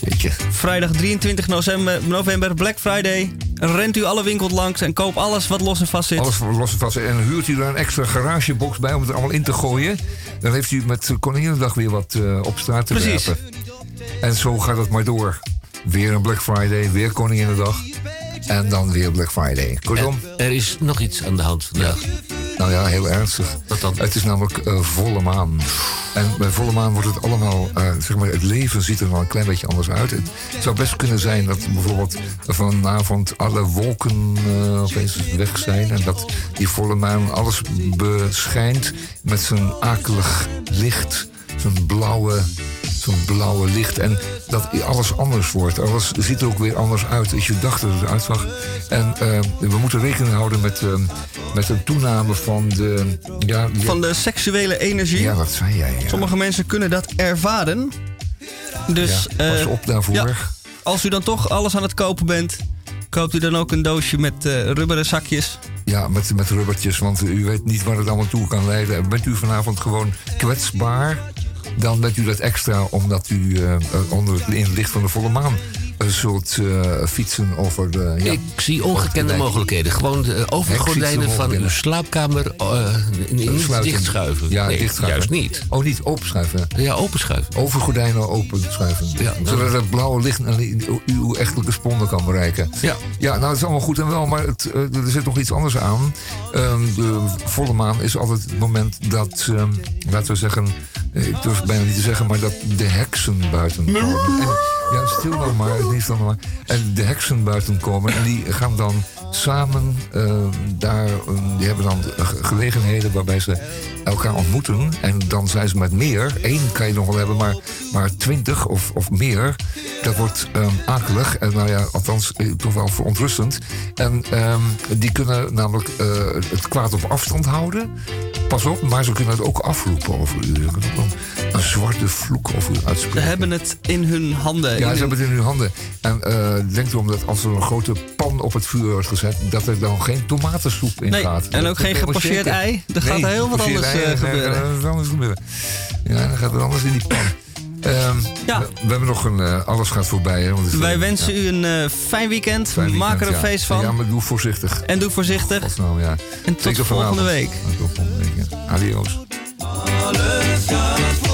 Jeetje. Vrijdag 23 november, november, Black Friday. Rent u alle winkels langs en koop alles wat los en vast zit. Alles los en vast. En huurt u daar een extra garagebox bij om het er allemaal in te gooien. Dan heeft u met Koninginnedag weer wat eh, op straat te Precies. werpen. En zo gaat het maar door. Weer een Black Friday, weer Koninginnedag. En dan weer Black Friday. Kortom, Er is nog iets aan de hand vandaag. Nou ja, heel ernstig. Wat dan? Het is namelijk eh, volle maan. En bij volle maan wordt het allemaal, eh, zeg maar, het leven ziet er wel een klein beetje anders uit. Het zou best kunnen zijn dat bijvoorbeeld vanavond alle wolken eh, opeens weg zijn. En dat die volle maan alles beschijnt met zijn akelig licht. Zo'n blauwe, zo'n blauwe licht. En dat alles anders wordt. Alles ziet er ook weer anders uit als je dacht dat het eruit zag. En eh, we moeten rekening houden met, eh, met een toename van de... Ja, Van de seksuele energie. ja, dat zei jij. ja. Sommige mensen kunnen dat ervaren. Dus Ja, pas eh, op daarvoor. ja, als u dan toch alles aan het kopen bent, koopt u dan ook een doosje met eh, rubberen zakjes. Ja, met, met rubbertjes, want u weet niet waar het allemaal toe kan leiden. En Bent u vanavond gewoon kwetsbaar, dan bent u dat extra omdat u eh, eh, onder het, in het licht van de volle maan zult eh, fietsen over de... Ja, Ik zie ongekende mogelijkheden. Gewoon de overgordijnen van uw slaapkamer eh, niet dichtschuiven. Ja, nee, dichtschuiven. juist niet. Oh, niet openschuiven. Ja, openschuiven. Overgordijnen openschuiven. Ja, Zodat het blauwe licht naar uw- echtelijke sponden kan bereiken. Ja. Ja, nou, dat is allemaal goed en wel, maar het, eh, er zit nog iets anders aan. Ehm, de volle maan is altijd het moment dat, ehm, laten we zeggen, eh, ik durf bijna niet te zeggen, maar dat de heksen buiten komen. En, ja, stil dan maar, niet stil dan maar. En de heksen buiten komen en die gaan dan samen ehm, daar, ehm, die hebben dan ge- gelegenheden waarbij ze elkaar ontmoeten. En dan zijn ze met meer, één kan je nog wel hebben, maar, maar twintig of, of meer, dat wordt ehm, akelig. En nou ja, althans eh, toch wel verontrustend. En die kunnen namelijk eh, het kwaad op afstand houden. Pas op, maar ze kunnen het ook afroepen over u. Ze kunnen ook een, een zwarte vloek over u Ze uitspreken. hebben het in hun handen. Ja, In ze hun- hebben het in hun handen. En eh, denk erom dat als er een grote pan op het vuur wordt gezet, dat er dan geen tomatensoep in Nee, gaat. en Dat ook geen zeker. ei. Er gaat Nee, heel wat anders, ei, eh, gebeuren. er wat anders gebeuren. Ja, dan gaat er anders in die pan. Ehm, Ja. we, we hebben nog een eh, Alles gaat voorbij. Hè, want Wij wensen ja, u een eh, fijn weekend. fijn weekend, Maak er een ja. feest van. Ja, maar doe voorzichtig. En doe voorzichtig. Godsnaam, ja. En tot Zeker volgende vanavond. week. Tot volgende week. ja. Adios. Alles gaat